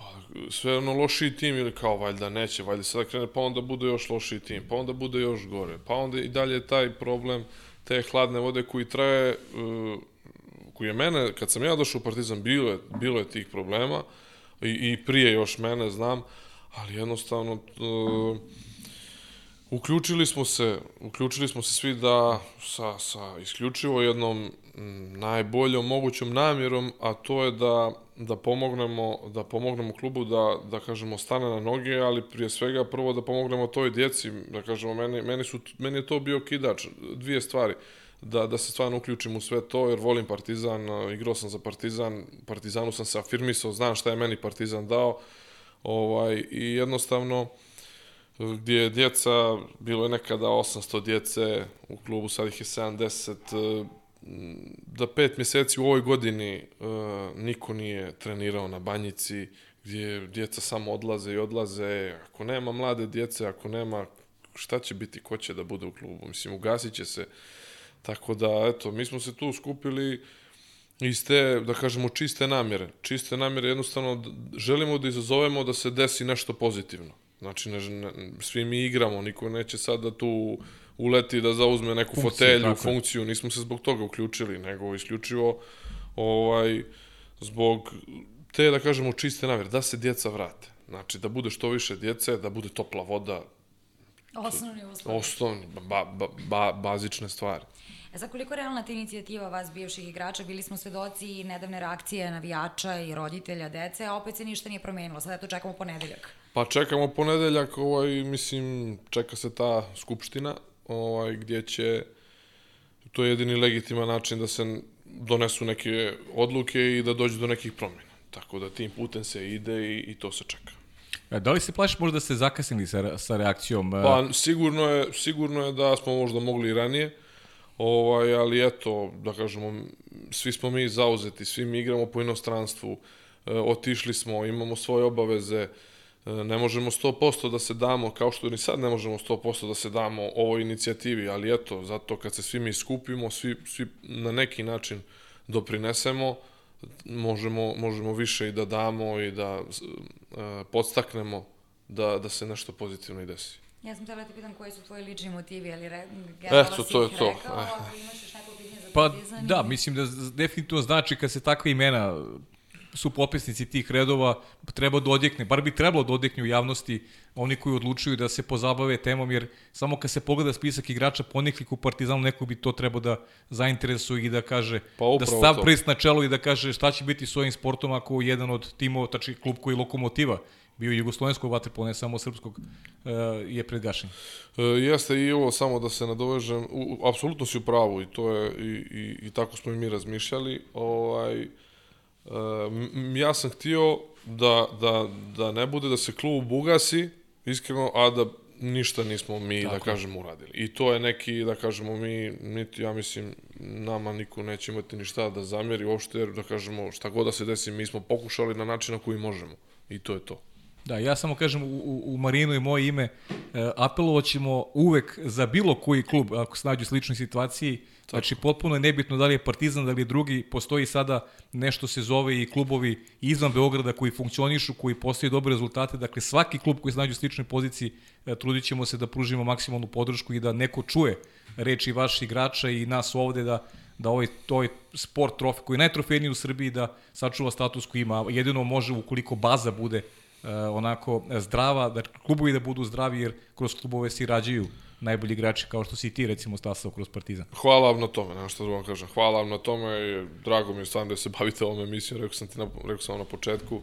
pa, sve ono lošiji tim ili kao valjda neće, valjda sada krene, pa onda bude još lošiji tim, pa onda bude još gore, pa onda i dalje taj problem te hladne vode koji traje, uh, koji je mene, kad sam ja došao u Partizan, bilo je, bilo je tih problema, i, i prije još mene znam, ali jednostavno uh, uključili smo se, uključili smo se svi da sa, sa isključivo jednom najboljom mogućom namjerom, a to je da da pomognemo da pomognemo klubu da da kažemo stane na noge, ali prije svega prvo da pomognemo toj djeci, da kažemo meni meni su meni je to bio kidač, dvije stvari. Da, da se stvarno uključim u sve to, jer volim Partizan, igrao sam za Partizan, Partizanu sam se afirmisao, znam šta je meni Partizan dao, ovaj, i jednostavno, gdje je djeca, bilo je nekada 800 djece, u klubu sad ih je 70, da pet mjeseci u ovoj godini niko nije trenirao na banjici, gdje djeca samo odlaze i odlaze, ako nema mlade djece, ako nema, šta će biti, ko će da bude u klubu, mislim, ugasit će se Tako da, eto, mi smo se tu skupili iz te, da kažemo, čiste namjere. Čiste namjere jednostavno želimo da izazovemo da se desi nešto pozitivno. Znači, ne, ne, svi mi igramo, niko neće sad da tu uleti da zauzme neku funkciju, fotelju, tako. funkciju, nismo se zbog toga uključili, nego isključivo ovaj, zbog te, da kažemo, čiste namjere, da se djeca vrate. Znači, da bude što više djece, da bude topla voda. Osnovni uslovi. Osnovni, ba, ba, ba, bazične stvari. E sad, koliko je realna ta inicijativa vas bivših igrača? Bili smo svedoci nedavne reakcije navijača i roditelja dece, a opet se ništa nije promenilo. Sad eto čekamo ponedeljak. Pa čekamo ponedeljak, ovaj, mislim, čeka se ta skupština, ovaj, gdje će, to je jedini legitiman način da se donesu neke odluke i da dođe do nekih promjena. Tako da tim putem se ide i, i to se čeka. E, da li se plašiš možda da ste zakasnili sa, sa reakcijom? Pa sigurno je, sigurno je da smo možda mogli i ranije. Ovaj, ali eto, da kažemo, svi smo mi zauzeti, svi mi igramo po inostranstvu, e, otišli smo, imamo svoje obaveze, e, ne možemo 100% da se damo, kao što ni sad ne možemo 100% da se damo ovoj inicijativi, ali eto, zato kad se svi mi skupimo, svi, svi na neki način doprinesemo, možemo, možemo više i da damo i da e, podstaknemo da, da se nešto pozitivno i desi. Ja sam htjela da ti pitam koji su tvoji lični motivi, ali re, Eto, to je to. Rekao, ako imaš još neko pitanje za pa, da, mislim da definitivno znači kad se takve imena su popisnici tih redova, treba da odjekne, bar bi trebalo da odjekne u javnosti oni koji odlučuju da se pozabave temom, jer samo kad se pogleda spisak igrača poneklih u Partizanu, neko bi to trebao da zainteresuje i da kaže, pa da stav prist na čelo i da kaže šta će biti s ovim sportom ako jedan od timova, tači klub koji lokomotiva bio jugoslovenskog vaterpola, ne samo srpskog, uh, je pred gašenjem. E, jeste i ovo samo da se nadovežem, u, apsolutno si u pravu i to je i, i, i tako smo i mi razmišljali. Ovaj, uh, ja sam htio da, da, da ne bude da se klub ugasi, iskreno, a da ništa nismo mi, da tako. da kažemo, uradili. I to je neki, da kažemo, mi, niti, ja mislim, nama niko neće imati ništa da zamjeri uopšte, jer da kažemo, šta god da se desi, mi smo pokušali na način na koji možemo. I to je to. Da, ja samo kažem u, u Marinu i moje ime, e, apelovat ćemo uvek za bilo koji klub, ako se nađu u sličnoj situaciji, Znači, potpuno je nebitno da li je Partizan, da li je drugi, postoji sada nešto se zove i klubovi izvan Beograda koji funkcionišu, koji postoji dobre rezultate, dakle svaki klub koji se nađe u sličnoj poziciji, e, trudit ćemo se da pružimo maksimalnu podršku i da neko čuje reči vaših igrača i nas ovde da da ovaj, ovaj sport trofej koji je najtrofejniji u Srbiji da sačuva status koji ima. Jedino može ukoliko baza bude uh, onako zdrava, da klubovi da budu zdravi jer kroz klubove se rađaju najbolji igrači kao što si ti recimo stasao kroz Partizan. Hvala vam na tome, nema što da vam kažem. Hvala vam na tome drago mi je stvarno da se bavite ovom emisijom, rekao sam ti na, rekao sam na početku.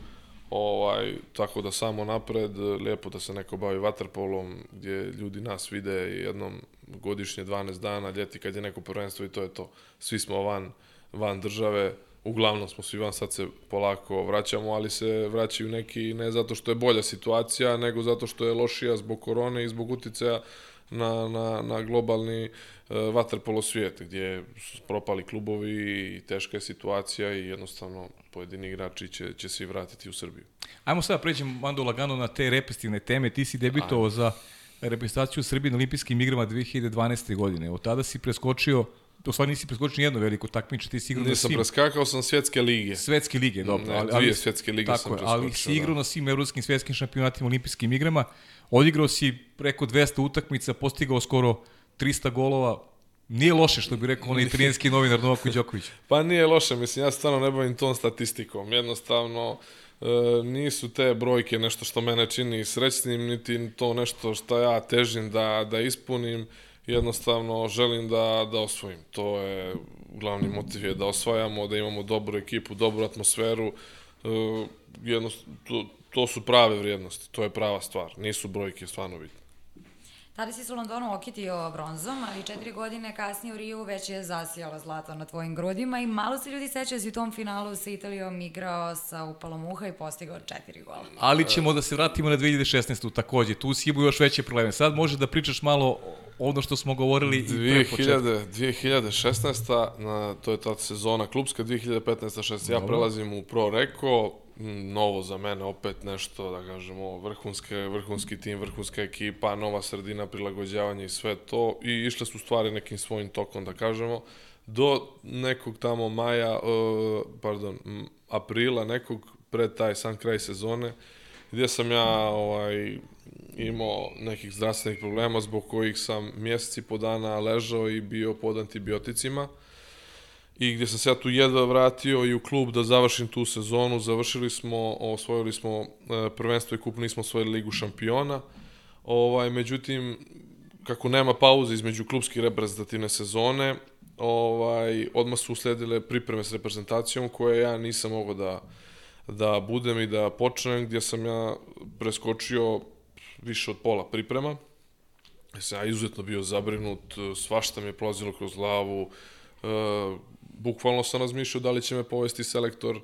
Ovaj, tako da samo napred, lijepo da se neko bavi vaterpolom, gdje ljudi nas vide jednom godišnje 12 dana, ljeti kad je neko prvenstvo i to je to. Svi smo van, van države, uglavnom smo svi van, sad se polako vraćamo, ali se vraćaju neki ne zato što je bolja situacija, nego zato što je lošija zbog korone i zbog uticaja na, na, na globalni uh, vaterpolo svijet, gdje su propali klubovi i teška je situacija i jednostavno pojedini igrači će, će se i vratiti u Srbiju. Ajmo sada pređemo Mando lagano na te repestivne teme. Ti si debitovao za reprezentaciju Srbije na olimpijskim igrama 2012. godine. Od tada si preskočio u stvari nisi preskočio nijedno veliko takmiče, ti si igrao na svim. Nisam preskakao sam svetske lige. Svetske lige, dobro. Ne, ali, ali, svetske lige tako sam preskočio. Ali si igrao da. na svim evropskim svetskim šampionatima, olimpijskim igrama. Odigrao si preko 200 utakmica, postigao skoro 300 golova, Nije loše što bi rekao onaj italijanski novinar Novako Đoković. Pa nije loše, mislim, ja stvarno ne bavim tom statistikom. Jednostavno, e, nisu te brojke nešto što mene čini srećnim, niti to nešto što ja težim da, da ispunim. Jednostavno, želim da, da osvojim. To je glavni motiv je da osvajamo, da imamo dobru ekipu, dobru atmosferu. E, jednostavno, to, to su prave vrijednosti, to je prava stvar. Nisu brojke stvarno bitne. Tada si se u Londonu okitio bronzom, ali četiri godine kasnije u Riju već je zasijalo zlato na tvojim grudima i malo se ljudi seća da si u tom finalu sa Italijom igrao sa upalom uha i postigao četiri gola. Ali ćemo da se vratimo na 2016. takođe. Tu si imao još veće probleme. Sad može da pričaš malo ono što smo govorili 2000, 2016. Na, to je ta sezona klubska, 2015-16. Ja prelazim u Pro Reko, novo za mene, opet nešto, da kažemo, vrhunske, vrhunski tim, vrhunska ekipa, nova sredina, prilagođavanje i sve to. I išle su stvari nekim svojim tokom, da kažemo. Do nekog tamo maja, uh, pardon, aprila nekog, pred taj sam kraj sezone, gdje sam ja ovaj, imao nekih zdravstvenih problema zbog kojih sam mjeseci po dana ležao i bio pod antibioticima i gdje sam se ja tu jedva vratio i u klub da završim tu sezonu. Završili smo, osvojili smo e, prvenstvo i kup, nismo osvojili ligu šampiona. Ovaj, međutim, kako nema pauze između klubske reprezentativne sezone, ovaj, odmah su usledile pripreme s reprezentacijom koje ja nisam mogao da, da budem i da počnem, gdje sam ja preskočio više od pola priprema. Sam ja izuzetno bio zabrinut, svašta mi je prolazilo kroz glavu, e, bukvalno sam razmišljao da li će me povesti selektor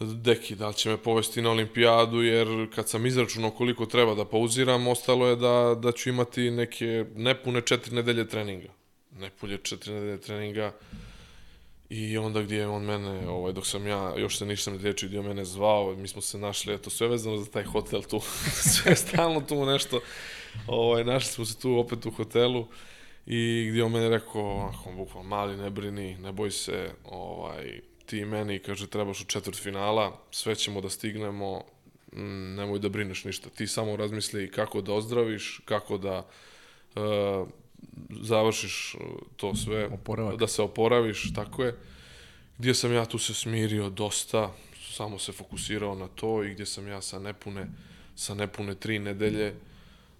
Deki, da li će me povesti na olimpijadu, jer kad sam izračunao koliko treba da pauziram, ostalo je da, da ću imati neke nepune četiri nedelje treninga. Nepulje četiri nedelje treninga. I onda gdje je on mene, ovaj, dok sam ja, još se nisam liječio, gdje je mene zvao, mi smo se našli, eto, sve vezano za taj hotel tu, sve stalno tu nešto, ovaj, našli smo se tu opet u hotelu i gdje on meni rekao, ako bukvalno, mali, ne brini, ne boj se, ovaj, ti meni, kaže, trebaš u četvrt finala, sve ćemo da stignemo, mm, nemoj da brineš ništa, ti samo razmisli kako da ozdraviš, kako da uh, završiš to sve, Oporavak. da se oporaviš, tako je. Gdje sam ja tu se smirio dosta, samo se fokusirao na to i gdje sam ja sa nepune, sa nepune tri nedelje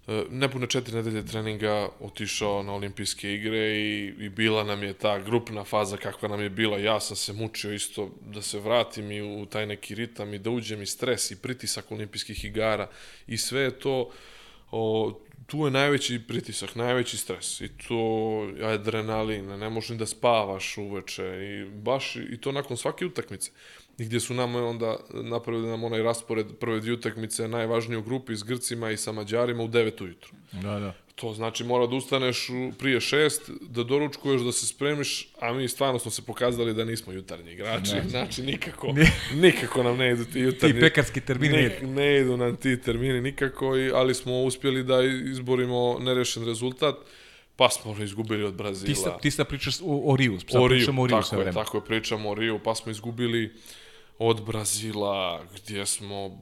E, nepune četiri nedelje treninga otišao na olimpijske igre i, i bila nam je ta grupna faza kakva nam je bila. Ja sam se mučio isto da se vratim i u taj neki ritam i da uđem i stres i pritisak olimpijskih igara i sve je to o, tu je najveći pritisak, najveći stres i to adrenalin, ne možeš ni da spavaš uveče i baš i to nakon svake utakmice i gdje su nam onda napravili nam onaj raspored prve dvije utakmice najvažnije u grupi s Grcima i sa Mađarima u 9 ujutru. Da, da. To znači mora da ustaneš prije šest, da doručkuješ, da se spremiš, a mi stvarno smo se pokazali da nismo jutarnji igrači. Ne. Znači nikako, nikako nam ne idu ti jutarnji. Ti pekarski termini ne, ne idu nam ti termini nikako, ali smo uspjeli da izborimo nerešen rezultat. Pa smo izgubili od Brazila. Ti sa, ti sa pričaš o, o Riju, sad o Riju, pričamo o Riju tako je, vreme. tako je, pričamo o Riju, pa smo izgubili od Brazila, gdje smo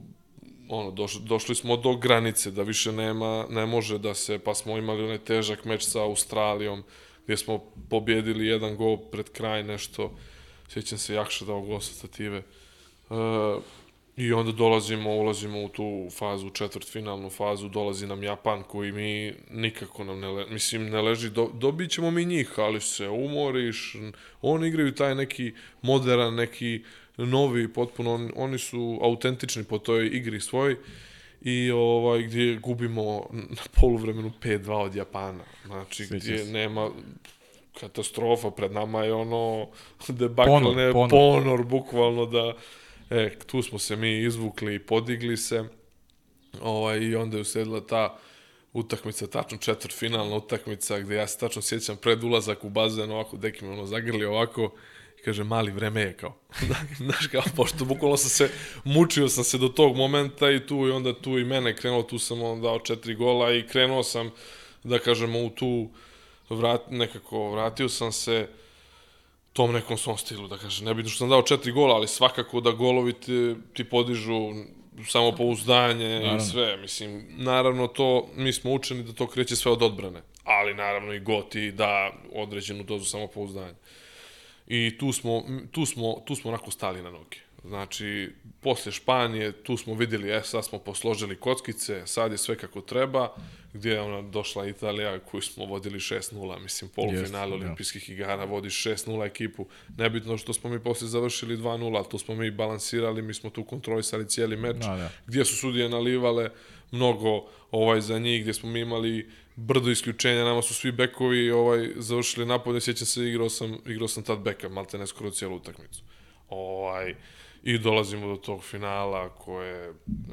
ono, došli, došli smo do granice da više nema, ne može da se, pa smo imali onaj težak meč sa Australijom, gdje smo pobjedili jedan gol pred kraj, nešto, sjećam se Jakša dao gol sa stative. E, I onda dolazimo, ulazimo u tu fazu, četvrtfinalnu fazu, dolazi nam Japan koji mi nikako nam ne, le, mislim, ne leži, do, dobit ćemo mi njih, ali se umoriš, oni igraju taj neki modern, neki novi, potpuno, on, oni su autentični po toj igri svoj i ovaj gdje gubimo na poluvremenu 5-2 od Japana. Znači Sjećam gdje se. nema katastrofa pred nama je ono debakl, Ponor, ne, ponor. ponor, bukvalno da e, tu smo se mi izvukli i podigli se. Ovaj, I onda je usledila ta utakmica, tačno četvrtfinalna utakmica, gde ja se tačno sjećam pred ulazak u bazen, ovako, deki me ono zagrli ovako, kaže, mali vreme je kao. Znaš kao, pošto bukvalno sam se, mučio sam se do tog momenta i tu i onda tu i mene krenulo, tu sam on dao četiri gola i krenuo sam, da kažemo, u tu, vrat, nekako, vratio sam se tom nekom svom stilu, da kažem. Ne bitno što sam dao četiri gola, ali svakako da golovi ti, ti podižu samopouzdanje i sve. Mislim, naravno to, mi smo učeni da to kreće sve od odbrane, ali naravno i goti da određenu dozu samopouzdanja. I tu smo, tu smo, tu smo onako stali na noge. Znači, posle Španije, tu smo videli, e, sad smo posložili kockice, sad je sve kako treba, gdje je ona došla Italija koju smo vodili 6-0, mislim, polufinale Jeste, da. olimpijskih igara, vodiš 6-0 ekipu. Nebitno što smo mi posle završili 2-0, ali to smo mi balansirali, mi smo tu kontrolisali cijeli meč, Da, da. gdje su sudije nalivale mnogo ovaj za njih, gdje smo mi imali brdo isključenja, nama su svi bekovi ovaj završili napad, sjećam se, igrao sam, igrao sam tad beka, malte ne skoro cijelu utakmicu. Ovaj, I dolazimo do tog finala koje,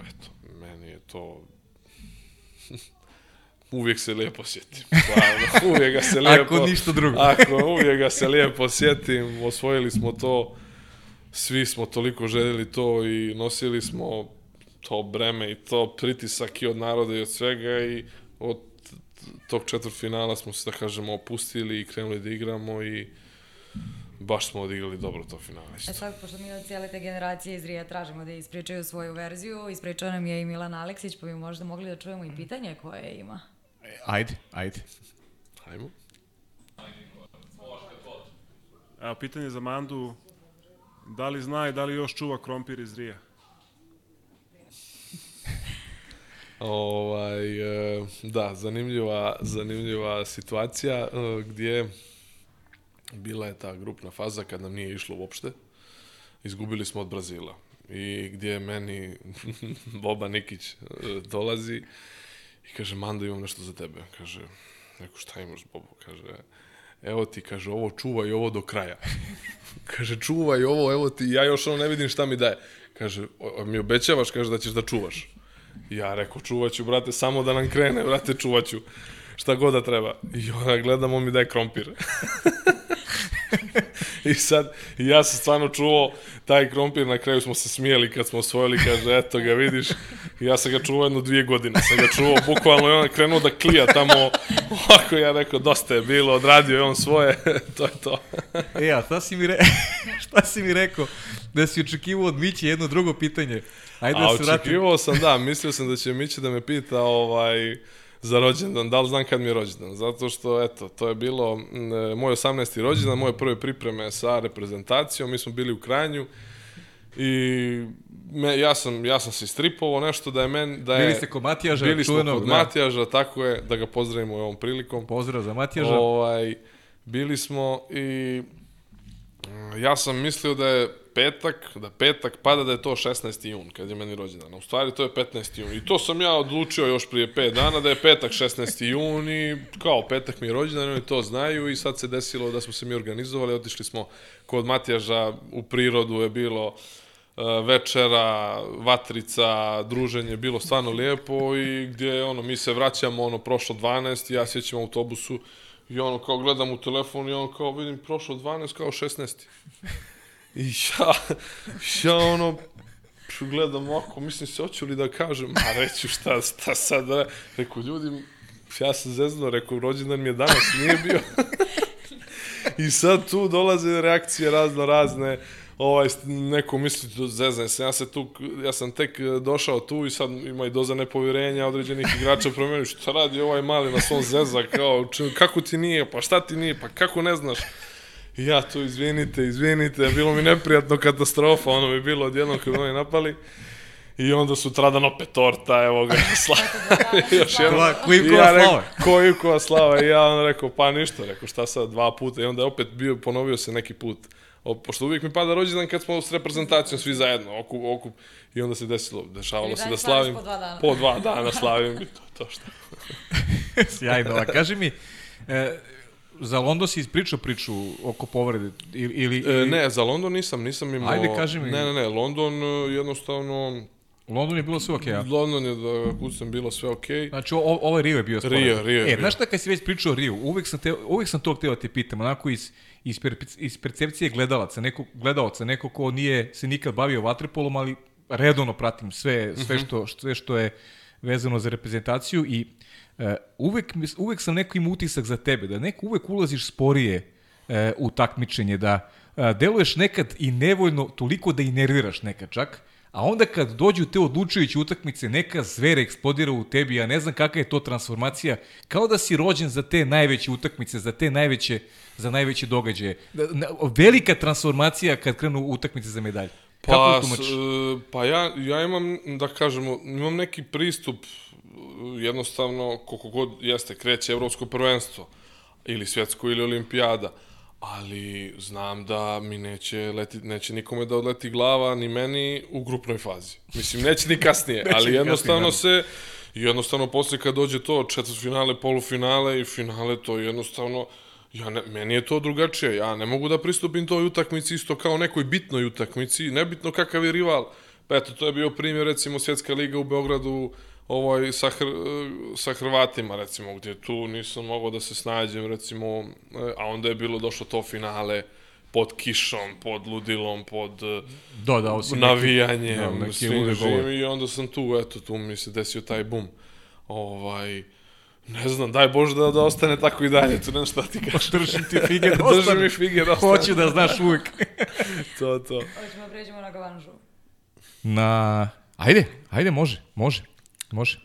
eto, meni je to uvijek se lijepo sjetim. Stvarno, uvijek ga se lijepo... Ako ništa drugo. Ako uvijek ga se lijepo sjetim, osvojili smo to, svi smo toliko željeli to i nosili smo to breme i to pritisak i od naroda i od svega i od tog četvrtfinala smo se, da kažemo, opustili i krenuli da igramo i baš smo odigrali dobro to finale. E sad, pošto mi od cijele te generacije iz Rija tražimo da ispričaju svoju verziju, ispričao nam je i Milan Aleksić, pa bi možda mogli da čujemo i pitanje koje ima. Ajde, ajde. Hajmo. Evo, pitanje za Mandu. Da li zna i da li još čuva krompir iz Rija? Ovaj, e, da, zanimljiva, zanimljiva situacija e, gdje bila je ta grupna faza kad nam nije išlo uopšte. Izgubili smo od Brazila. I gdje meni Boba Nikić e, dolazi i kaže, Mando, imam nešto za tebe. Kaže, neko šta imaš, Bobo? Kaže, evo ti, kaže, ovo čuvaj ovo do kraja. kaže, čuvaj ovo, evo ti, ja još ono ne vidim šta mi daje. Kaže, "O- mi obećavaš, kaže, da ćeš da čuvaš. Ja rekao, čuvat ću, brate, samo da nam krene, brate, čuvat ću. Šta god da treba. I ona gledam, on mi daje krompir. I sad, ja sam stvarno čuo taj krompir, na kraju smo se smijeli kad smo osvojili, kaže, eto ga, vidiš. Ja sam ga čuo jedno dvije godine, sam ga čuo, bukvalno i on je krenuo da klija tamo, ovako ja rekao, dosta je bilo, odradio je on svoje, to je to. E, a šta si mi, re... šta si mi rekao? Da si očekivao od Miće jedno drugo pitanje. Ajde A da se vratim. očekivao sam, da, mislio sam da će Miće da me pita ovaj, za rođendan, da li znam kad mi je rođendan, zato što, eto, to je bilo e, moj 18. rođendan, moje prve pripreme sa reprezentacijom, mi smo bili u Kranju i me, ja, sam, ja sam se istripovao nešto da je men, da je... Bili ste kod Matijaža, Bili smo kod da. Matijaža, tako je, da ga pozdravimo ovom prilikom. Pozdrav za Matijaža. Ovaj, bili smo i ja sam mislio da je petak, da petak pada da je to 16. jun, kad je meni rođendan. U stvari to je 15. jun. I to sam ja odlučio još prije 5 dana da je petak 16. jun i kao petak mi je rođendan, oni to znaju i sad se desilo da smo se mi organizovali, otišli smo kod Matijaža, u prirodu je bilo večera, vatrica, druženje, bilo stvarno lijepo i gdje ono, mi se vraćamo, ono, prošlo 12, ja sjećam autobusu i ono, kao gledam u telefon i ono, kao vidim, prošlo 12, kao 16. I ja, ja ono, gledam oko, mislim se, hoću li da kažem, a reću šta, šta sad, re, reku, ljudi, ja sam zezno, reku, rođendan mi je danas, nije bio. I sad tu dolaze reakcije razno razne, ovaj, neko misli zezanje se, ja, se tu, ja sam tek došao tu i sad ima i doza nepovjerenja određenih igrača promenu, šta radi ovaj mali na svom zeza, kao, kako ti nije, pa šta ti nije, pa kako ne znaš, ja tu, izvinite, izvinite, bilo mi neprijatno katastrofa, ono mi bilo odjednom kad oni napali. I onda su tradan opet torta, evo ga, slava. Još jedno. Kojivkova ja slava. Kojivkova slava. I ja onda rekao, pa ništa, rekao, šta sad, dva puta. I onda je opet bio, ponovio se neki put. O, pošto uvijek mi pada rođendan kad smo s reprezentacijom svi zajedno, okup, okup. I onda se desilo, dešavalo se da slavim. po dva dana. Po dva dana slavim i to, to šta. Sjajno, a kaži mi, e, za London si ispričao priču oko povrede ili... ili E, ne, za London nisam, nisam imao... Ajde, kaži mi. Ne, ne, ne, London e, jednostavno... U Londonu je bilo sve okej, okay, London je da kucam bilo sve okej. Znači, o, ovaj Rio je bio sporan. Rio, Rio je E, bio. znaš šta kad si već pričao o Rio, uvek sam, te, uvek sam to htio da te pitam, onako iz, iz, per, iz percepcije gledalaca, neko, gledalaca, neko ko nije se nikad bavio vaterpolom, ali redovno pratim sve, sve, što, sve što je vezano za reprezentaciju i uh, uvek, mis- uvek sam neko imao utisak za tebe, da neko uvek ulaziš sporije uh, u takmičenje, da uh, deluješ nekad i nevoljno, toliko da i nerviraš nekad čak, A onda kad dođu te odlučujuće utakmice, neka zvera eksplodira u tebi, ja ne znam kakva je to transformacija, kao da si rođen za te najveće utakmice, za te najveće, za najveće događaje. Da- Velika transformacija kad krenu utakmice za medalje. Kako Pa, tumačiš? e, pa ja, ja imam, da kažemo, imam neki pristup, e, jednostavno, koliko god jeste, kreće evropsko prvenstvo, ili svjetsko, ili olimpijada, ali znam da mi neće, leti, neće nikome da odleti glava, ni meni, u grupnoj fazi. Mislim, neće ni kasnije, Neće ali kasnije, jednostavno da. se, jednostavno posle kad dođe to, četvrtfinale, polufinale i finale, to jednostavno, Ja ne, meni je to drugačije, ja ne mogu da pristupim toj utakmici isto kao nekoj bitnoj utakmici, nebitno kakav je rival. Pa eto, to je bio primjer, recimo, Svjetska liga u Beogradu ovaj, sa, Hr sa Hrvatima, recimo, gdje tu nisam mogao da se snađem, recimo, eh, a onda je bilo došlo to finale pod kišom, pod ludilom, pod eh, Dodao si neki- navijanjem, da, da, neki svim živim i onda sam tu, eto, tu mi se desio taj bum. Ovaj, ne znam, daj Bože da, da ostane tako i dalje, tu nema šta ti kažem. Držim ti fige da ostane. mi fige da ostane. Hoću da znaš uvek. To, to. Hoćemo da pređemo na Gavanžu. Na... Ajde, ajde, može, može, može.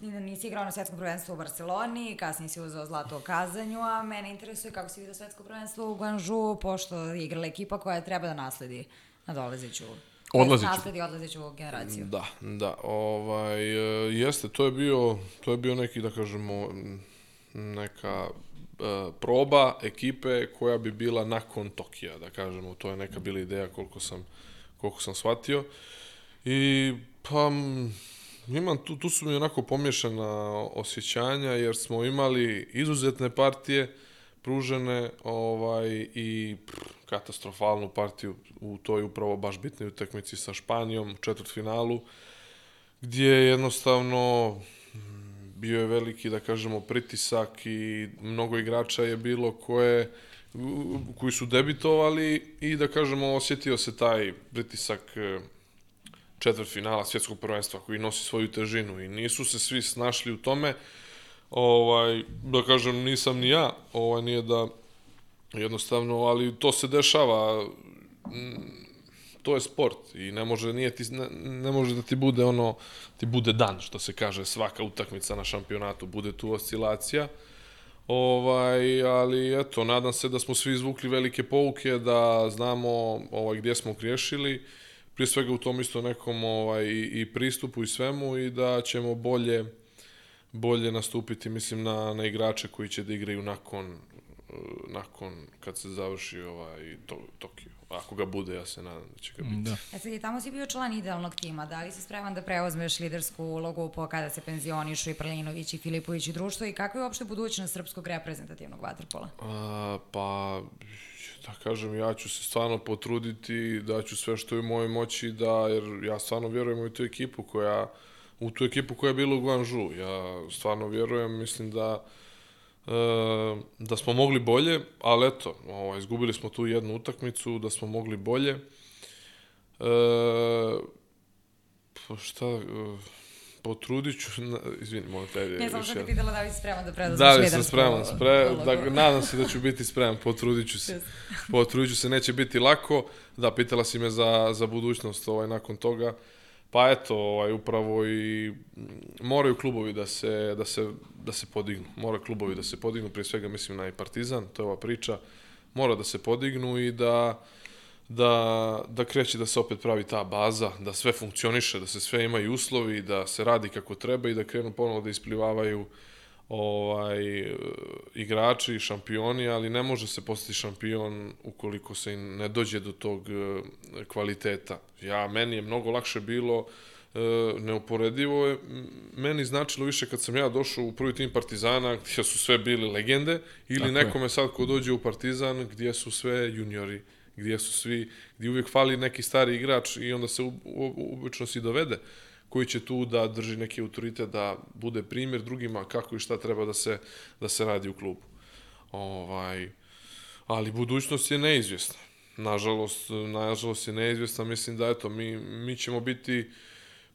I da nisi igrao na svetskom prvenstvu u Barceloni, kasnije si uzeo zlato u Kazanju, a mene interesuje kako si vidio svetsko prvenstvo u Guangzhou, pošto je igrala ekipa koja treba da nasledi na dolazeću Odlazeću. Nasledi odlazeću generaciju. Da, da, ovaj, e, jeste, to je bio, to je bio neki, da kažemo, neka e, proba ekipe koja bi bila nakon Tokija, da kažemo, to je neka bila ideja koliko sam, koliko sam shvatio. I, pa, imam, tu, tu su mi onako pomješana osjećanja, jer smo imali izuzetne partije, pružene ovaj i pff, katastrofalnu partiju u toj upravo baš bitnoj utakmici sa Španijom u četvrtfinalu gdje jednostavno mm, bio je veliki da kažemo pritisak i mnogo igrača je bilo koje koji su debitovali i da kažemo osjetio se taj pritisak e, četvrtfinala svjetskog prvenstva koji nosi svoju težinu i nisu se svi snašli u tome. Ovaj, da kažem, nisam ni ja, ovaj, nije da jednostavno, ali to se dešava, to je sport i ne može, nije ti, ne, ne može da ti bude ono, ti bude dan, što se kaže, svaka utakmica na šampionatu, bude tu oscilacija, Ovaj, ali eto, nadam se da smo svi izvukli velike pouke, da znamo ovaj, gdje smo griješili, prije svega u tom isto nekom ovaj, i, i pristupu i svemu i da ćemo bolje bolje nastupiti, mislim, na, na igrače koji će da igraju nakon, eh, nakon kad se završi ovaj to, Tokio. ako ga bude, ja se nadam da će ga biti. Da. E sad i tamo si bio član idealnog tima, da li si spreman da preuzmeš lidersku ulogu po kada se penzionišu i Prelinović i Filipović i društvo i kakva je uopšte budućnost srpskog reprezentativnog vaterpola? A, pa, da kažem, ja ću se stvarno potruditi da ću sve što je u mojoj moći da, jer ja stvarno vjerujem u tu ekipu koja, u tu ekipu koja je bila u Guangzhou. Ja stvarno vjerujem, mislim da e, da smo mogli bolje, ali eto, ovaj, izgubili smo tu jednu utakmicu, da smo mogli bolje. E, pa šta, e, potrudit ću, na, izvini, molim tebi. Ne, sam te jedan. pitala da li si spreman da preuzmeš Da li sam spreman? Spre, da, nadam se da ću biti spreman, potrudit ću se. Potrudit ću se, neće biti lako. Da, pitala si me za, za budućnost ovaj, nakon toga. Pa eto, ovaj, upravo i mm, moraju klubovi da se, da, se, da se podignu. Moraju klubovi da se podignu, prije svega mislim na i Partizan, to je ova priča. Mora da se podignu i da, da, da kreće da se opet pravi ta baza, da sve funkcioniše, da se sve imaju uslovi, da se radi kako treba i da krenu ponovo da isplivavaju ovaj igrači, šampioni, ali ne može se postati šampion ukoliko se ne dođe do tog e, kvaliteta. Ja meni je mnogo lakše bilo e, neuporedivo je meni značilo više kad sam ja došao u prvi tim Partizana gdje su sve bili legende ili Tako je. nekome sad ko dođe u Partizan gdje su sve juniori gdje su svi, gdje uvijek fali neki stari igrač i onda se obično si dovede koji će tu da drži neki autoritet, da bude primjer drugima kako i šta treba da se, da se radi u klubu. Ovaj, ali budućnost je neizvjesna. Nažalost, nažalost je neizvjesna. Mislim da eto, mi, mi ćemo biti,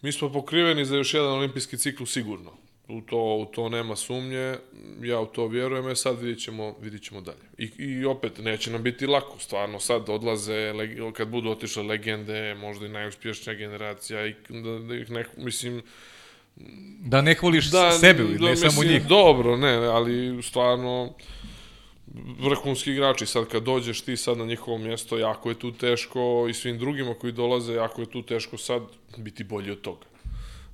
mi smo pokriveni za još jedan olimpijski cikl sigurno. U to, u to nema sumnje, ja u to vjerujem, e sad vidit ćemo, vidit ćemo dalje. I, I opet, neće nam biti lako, stvarno, sad odlaze, leg- kad budu otišle legende, možda i najuspješnija generacija, i da, da ih neko, mislim, Da ne hvališ da, sebe, ne samo njih. Dobro, ne, ali stvarno vrhunski igrači, sad kad dođeš ti sad na njihovo mjesto, jako je tu teško i svim drugima koji dolaze, jako je tu teško sad biti bolji od toga.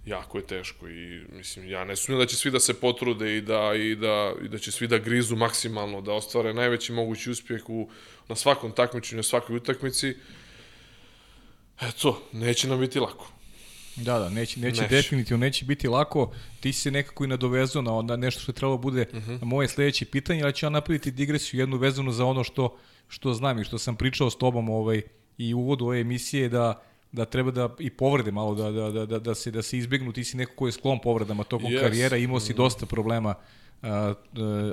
Jako je teško i mislim ja ne sumnjam da će svi da se potrude i da i da i da će svi da grizu maksimalno da ostvare najveći mogući uspjeh u na svakom takmičenju, na svakoj utakmici. Eto, neće nam biti lako. Da, da, neće, neće, Neće. definitivno neće biti lako. Ti si se nekako i nadovezao na onda nešto što je trebalo bude uh -huh. moje sledeće pitanje, ali ću ja napraviti digresiju jednu vezanu za ono što, što znam i što sam pričao s tobom ovaj, i u uvodu ove emisije da da treba da i povrede malo da, da, da, da, da se da se izbegnu ti si neko ko je sklon povredama tokom Yes. karijera imao si dosta problema a,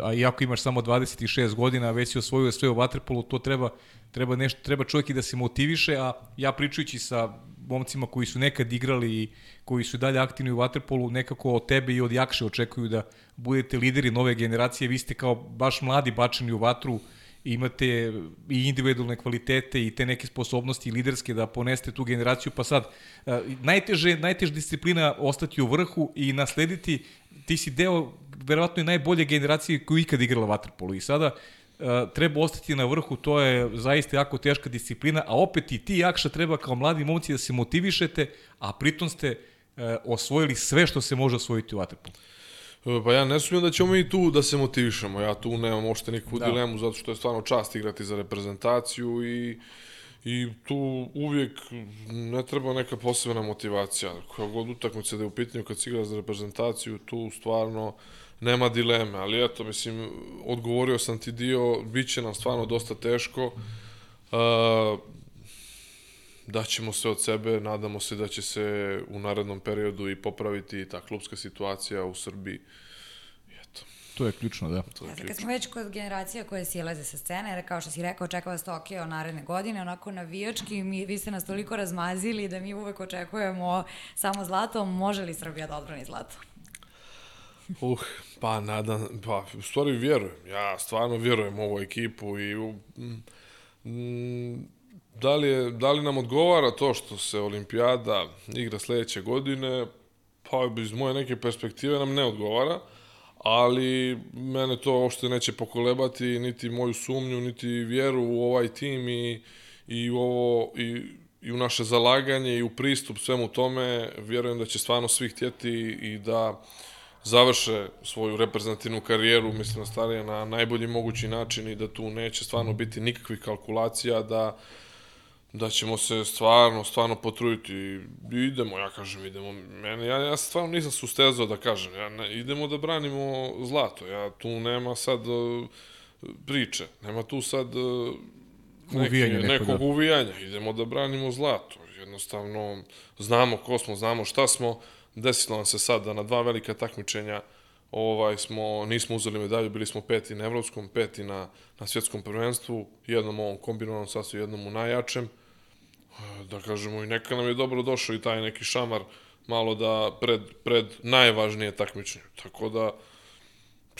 a iako imaš samo 26 godina već si osvojio sve u vaterpolu to treba treba nešto treba čovjek i da se motiviše a ja pričajući sa momcima koji su nekad igrali i koji su dalje aktivni u vaterpolu nekako od tebe i od Jakše očekuju da budete lideri nove generacije vi ste kao baš mladi bačeni u vatru i imate i individualne kvalitete i te neke sposobnosti liderske da poneste tu generaciju, pa sad najteže, najteža disciplina ostati u vrhu i naslediti, ti si deo verovatno i najbolje generacije koju ikad igrala vaterpolu i sada treba ostati na vrhu, to je zaista jako teška disciplina, a opet i ti Jakša treba kao mladi momci da se motivišete, a pritom ste osvojili sve što se može osvojiti u vaterpolu. E, Pa ja ne sumnjam da ćemo i tu da se motivišemo. Ja tu nemam uopšte nikakvu Da. dilemu, zato što je stvarno čast igrati za reprezentaciju i I tu uvijek ne treba neka posebna motivacija. Koja god utakmica da je u pitanju kad si igra za reprezentaciju, tu stvarno nema dileme. Ali eto, mislim, odgovorio sam ti dio, bit će nam stvarno dosta teško. Uh, daćemo sve od sebe, nadamo se da će se u narednom periodu i popraviti ta klubska situacija u Srbiji. I Eto, To je ključno, da. to je Ja, sad kad smo već kod generacija koje silaze sa scene, jer kao što si rekao, očekava vas Tokio naredne godine, onako navijački, mi, vi ste nas toliko razmazili da mi uvek očekujemo samo zlato, može li Srbija da odbrani zlato? Uh, pa nadam, pa u stvari vjerujem. Ja stvarno vjerujem u ovu ekipu i u, mm, da, li je, da li nam odgovara to što se olimpijada igra sledeće godine, pa iz moje neke perspektive nam ne odgovara, ali mene to uopšte neće pokolebati niti moju sumnju, niti vjeru u ovaj tim i, i u ovo i, i u naše zalaganje i u pristup svemu tome. Vjerujem da će stvarno svi htjeti i da završe svoju reprezentativnu karijeru, mislim na starije, na najbolji mogući način i da tu neće stvarno biti nikakvih kalkulacija, da da ćemo se stvarno, stvarno potruditi i idemo, ja kažem, idemo, mene, ja, ja stvarno nisam sustezao da kažem, ja ne, idemo da branimo zlato, ja tu nema sad uh, priče, nema tu sad uh, neke, Uvijanje neko, nekog da. uvijanja, idemo da branimo zlato, jednostavno znamo ko smo, znamo šta smo, desilo nam se sad da na dva velika takmičenja ovaj smo nismo uzeli medalju, bili smo peti na evropskom, peti na na svjetskom prvenstvu, jednom ovom kombinovanom sastavu, jednom u najjačem. Da kažemo i neka nam je dobro došao i taj neki šamar malo da pred pred najvažnije takmičenje. Tako da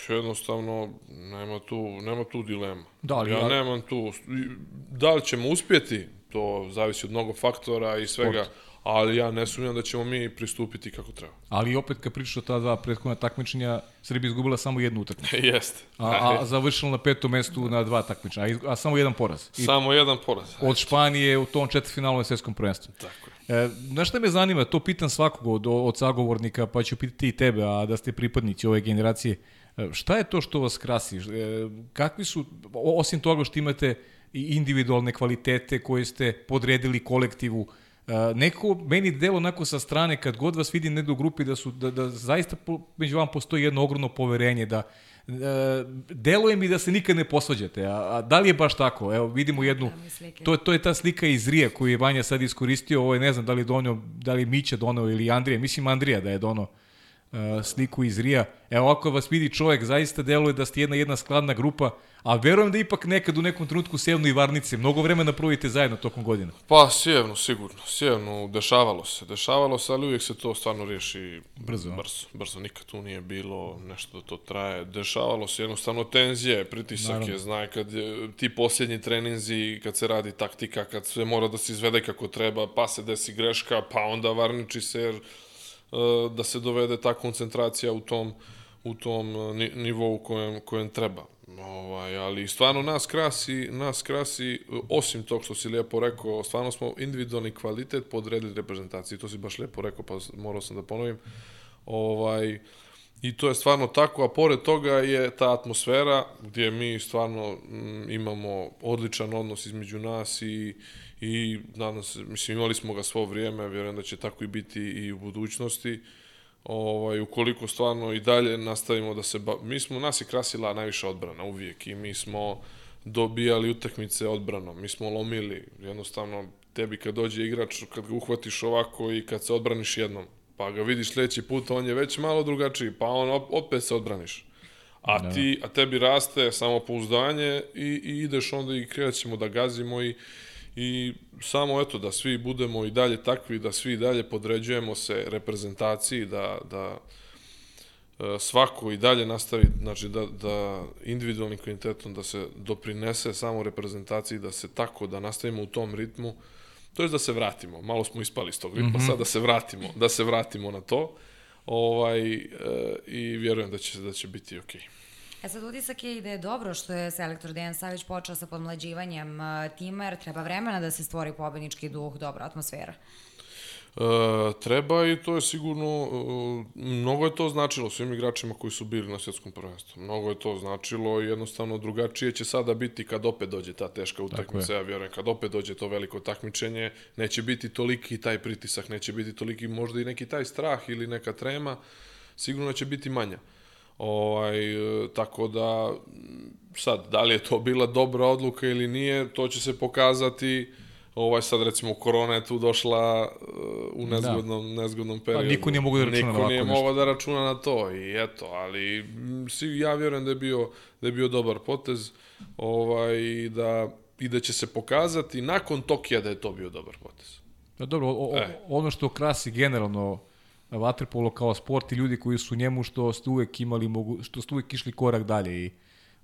jednostavno nema tu nema tu dilema. Da, ali ja ja- nemam tu da li ćemo uspjeti, to zavisi od mnogo faktora i svega, Sport. Ali ja ne sumnjam da ćemo mi pristupiti kako treba. Ali opet kad pričaš o ta dva prethodna takmičenja, Srbija izgubila samo jednu utakmicu. Jeste. A, a završila na petom mestu na dva takmičenja, a, a samo jedan poraz. I Samo jedan poraz. od Španije u tom četvrtfinalu na svjetskom prvenstvu. Tako je. E, znaš šta me zanima, to pitam svakog od, od sagovornika, pa ću pitati i tebe, a da ste pripadnici ove generacije. E, šta je to što vas krasi? E, kakvi su, osim toga što imate i individualne kvalitete koje ste podredili kolektivu, neko, meni delo onako sa strane, kad god vas vidim negdje u grupi, da, su, da, da zaista po, među vama postoji jedno ogromno poverenje, da e, deluje mi da se nikad ne posvađate, a, a da li je baš tako? Evo, vidimo jednu, slike. to, to je ta slika iz Rije koju je Vanja sad iskoristio, ovo je ne znam da li je donio, da li Mića donao ili Andrija, mislim Andrija da je donao uh, sliku iz Rija. Evo ako vas vidi čovjek, zaista deluje da ste jedna jedna skladna grupa, a verujem da ipak nekad u nekom trenutku Sevno i Varnice, mnogo vremena provite zajedno tokom godina. Pa, sjevno, sigurno. Sjevno, dešavalo se. Dešavalo se, ali uvijek se to stvarno riješi Brzo? Brzo, brzo. Nikad tu nije bilo nešto da to traje. Dešavalo se jednostavno tenzije, pritisak Naravno. je, znaj, kad je, ti posljednji treninzi, kad se radi taktika, kad sve mora da se izvede kako treba, pa se desi greška, pa onda varniči se jer uh, da se dovede ta koncentracija u tom u tom ni, nivou kojem, kojem treba. Ovaj, ali stvarno nas krasi, nas krasi, uh, osim tog što si lijepo rekao, stvarno smo individualni kvalitet podredili reprezentaciji, to si baš lijepo rekao, pa morao sam da ponovim. Ovaj, I to je stvarno tako, a pored toga je ta atmosfera gdje mi stvarno mm, imamo odličan odnos između nas i, i nadam se, mislim imali smo ga svo vrijeme, vjerujem da će tako i biti i u budućnosti. Ovaj, ukoliko stvarno i dalje nastavimo da se... Ba... Mi smo, nas je krasila najviša odbrana uvijek i mi smo dobijali utakmice odbranom. Mi smo lomili, jednostavno tebi kad dođe igrač, kad ga uhvatiš ovako i kad se odbraniš jednom, pa ga vidiš sljedeći put, on je već malo drugačiji, pa on op, opet se odbraniš. A ti, a tebi raste samopouzdanje i, i ideš onda i krećemo da gazimo i i samo eto da svi budemo i dalje takvi, da svi dalje podređujemo se reprezentaciji, da, da e, svako i dalje nastavi, znači da, da individualnim kvalitetom da se doprinese samo reprezentaciji, da se tako, da nastavimo u tom ritmu, to je da se vratimo. Malo smo ispali iz tog ritma, mm -hmm. sad da se vratimo, da se vratimo na to. Ovaj, e, I vjerujem da će, da će biti okej. Okay. E sad utisak je i da je dobro što je selektor Dejan Savić počeo sa podmlađivanjem uh, tima, jer treba vremena da se stvori pobednički duh, dobra atmosfera. E, treba i to je sigurno, e, mnogo je to značilo svim igračima koji su bili na svjetskom prvenstvu. Mnogo je to značilo i jednostavno drugačije će sada biti kad opet dođe ta teška utakmica, ja vjerujem, kad opet dođe to veliko takmičenje, neće biti toliki taj pritisak, neće biti toliki možda i neki taj strah ili neka trema, sigurno će biti manja. Ovaj, e, tako da, sad, da li je to bila dobra odluka ili nije, to će se pokazati ovaj sad recimo korona je tu došla uh, u nezgodnom da. nezgodnom periodu. Pa niko nije mogao da računa niko na ovako nije mogao da računa na to i eto, ali svi ja vjerujem da je bio da je bio dobar potez, ovaj da i da će se pokazati nakon Tokija da je to bio dobar potez. Da, dobro, o, o, E. ono što krasi generalno vaterpolo kao sport i ljudi koji su njemu što ste uvek imali mogu, što ste uvek išli korak dalje i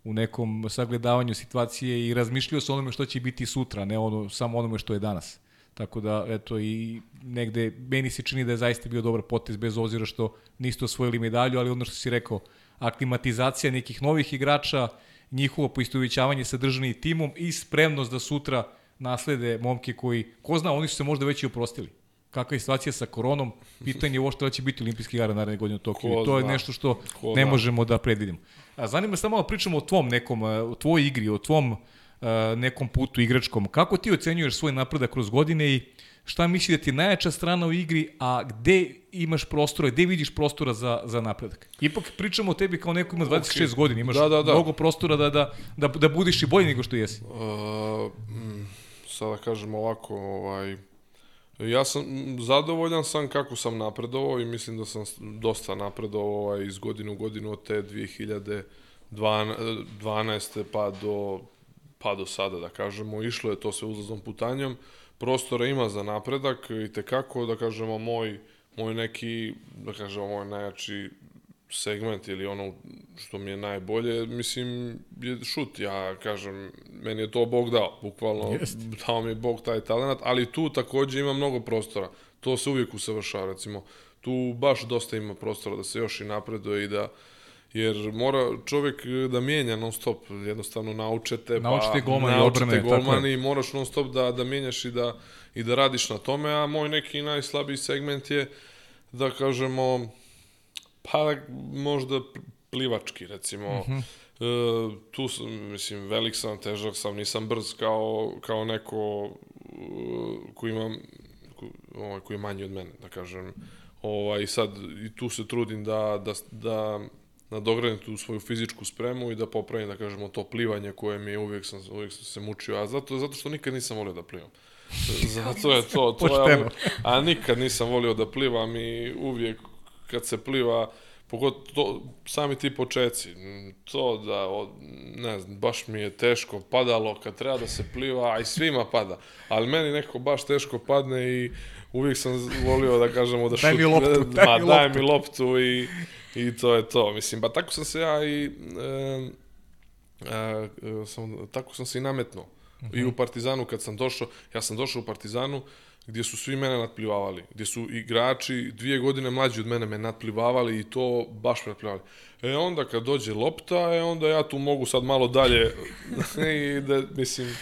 u nekom sagledavanju situacije i razmišljao se onome što će biti sutra, ne ono samo onome što je danas. Tako da, eto, i negde, meni se čini da je zaista bio dobar potez, bez obzira što niste osvojili medalju, ali ono što si rekao, aklimatizacija nekih novih igrača, njihovo poistovićavanje sa državnim timom i spremnost da sutra naslede momke koji, ko zna, oni su se možda već i oprostili. Kakva je situacija sa koronom, pitanje je ovo što da će biti olimpijski igara naredne godine u Tokiju. To je nešto što Ko ne zna. možemo da predvidimo. A zanima me samo da pričamo o tvom nekom, o tvojoj igri, o tvom uh, nekom putu igračkom. Kako ti ocenjuješ svoj napredak kroz godine i šta misli da ti je najjača strana u igri, a gde imaš prostora, gde vidiš prostora za, za napredak? Ipak pričamo o tebi kao neko ima 26 okay. godina, imaš Da, da, da. mnogo prostora da, da, da, da budiš i bolji nego što jesi. Uh, sada kažem ovako, ovaj, ja sam zadovoljan sam kako sam napredovao i mislim da sam dosta napredovao ovaj, iz godine u godinu od te 2012. pa do, pa do sada, da kažemo. Išlo je to sve uzlaznom putanjom. Prostora ima za napredak i tekako, da kažemo, moj, moj neki, da kažemo, moj najjači segment ili ono što mi je najbolje, mislim, je šut. Ja kažem, meni je to Bog dao, bukvalno Jest. dao mi je Bog taj talent, ali tu takođe ima mnogo prostora. To se uvijek usavršava, recimo. Tu baš dosta ima prostora da se još i napreduje i da jer mora čovjek da mijenja non stop, jednostavno naučete, Naučite pa golmani, naučite je. golmani i moraš non stop da, da mijenjaš i da, i da radiš na tome, a moj neki najslabiji segment je da kažemo pa možda plivački recimo. Mhm. E, tu sam, mislim, velik sam, težak sam, nisam brz kao, kao neko e, koji ima ko, ovaj, koji je manji od mene, da kažem. Ovaj, sad i tu se trudim da, da, da nadogradim tu svoju fizičku spremu i da popravim, da kažemo, to plivanje koje mi je uvijek sam, uvijek sam se mučio, a zato, zato što nikad nisam volio da plivam. Zato je to, to ja, a nikad nisam volio da plivam i uvijek kad se pliva, pogotovo sami ti počeci, to da, od, ne znam, baš mi je teško padalo kad treba da se pliva, a i svima pada, ali meni neko baš teško padne i uvijek sam volio da kažemo da Daj mi loptu, da, daj mi daj loptu. mi loptu i, i to je to, mislim, pa tako sam se ja i e, e, sam, tako sam se i nametnuo. I u Partizanu kad sam došao, ja sam došao u Partizanu gdje su svi mene natplivavali, gdje su igrači dvije godine mlađi od mene me natplivavali i to baš me natplivavali. E onda kad dođe lopta, e onda ja tu mogu sad malo dalje i da, mislim,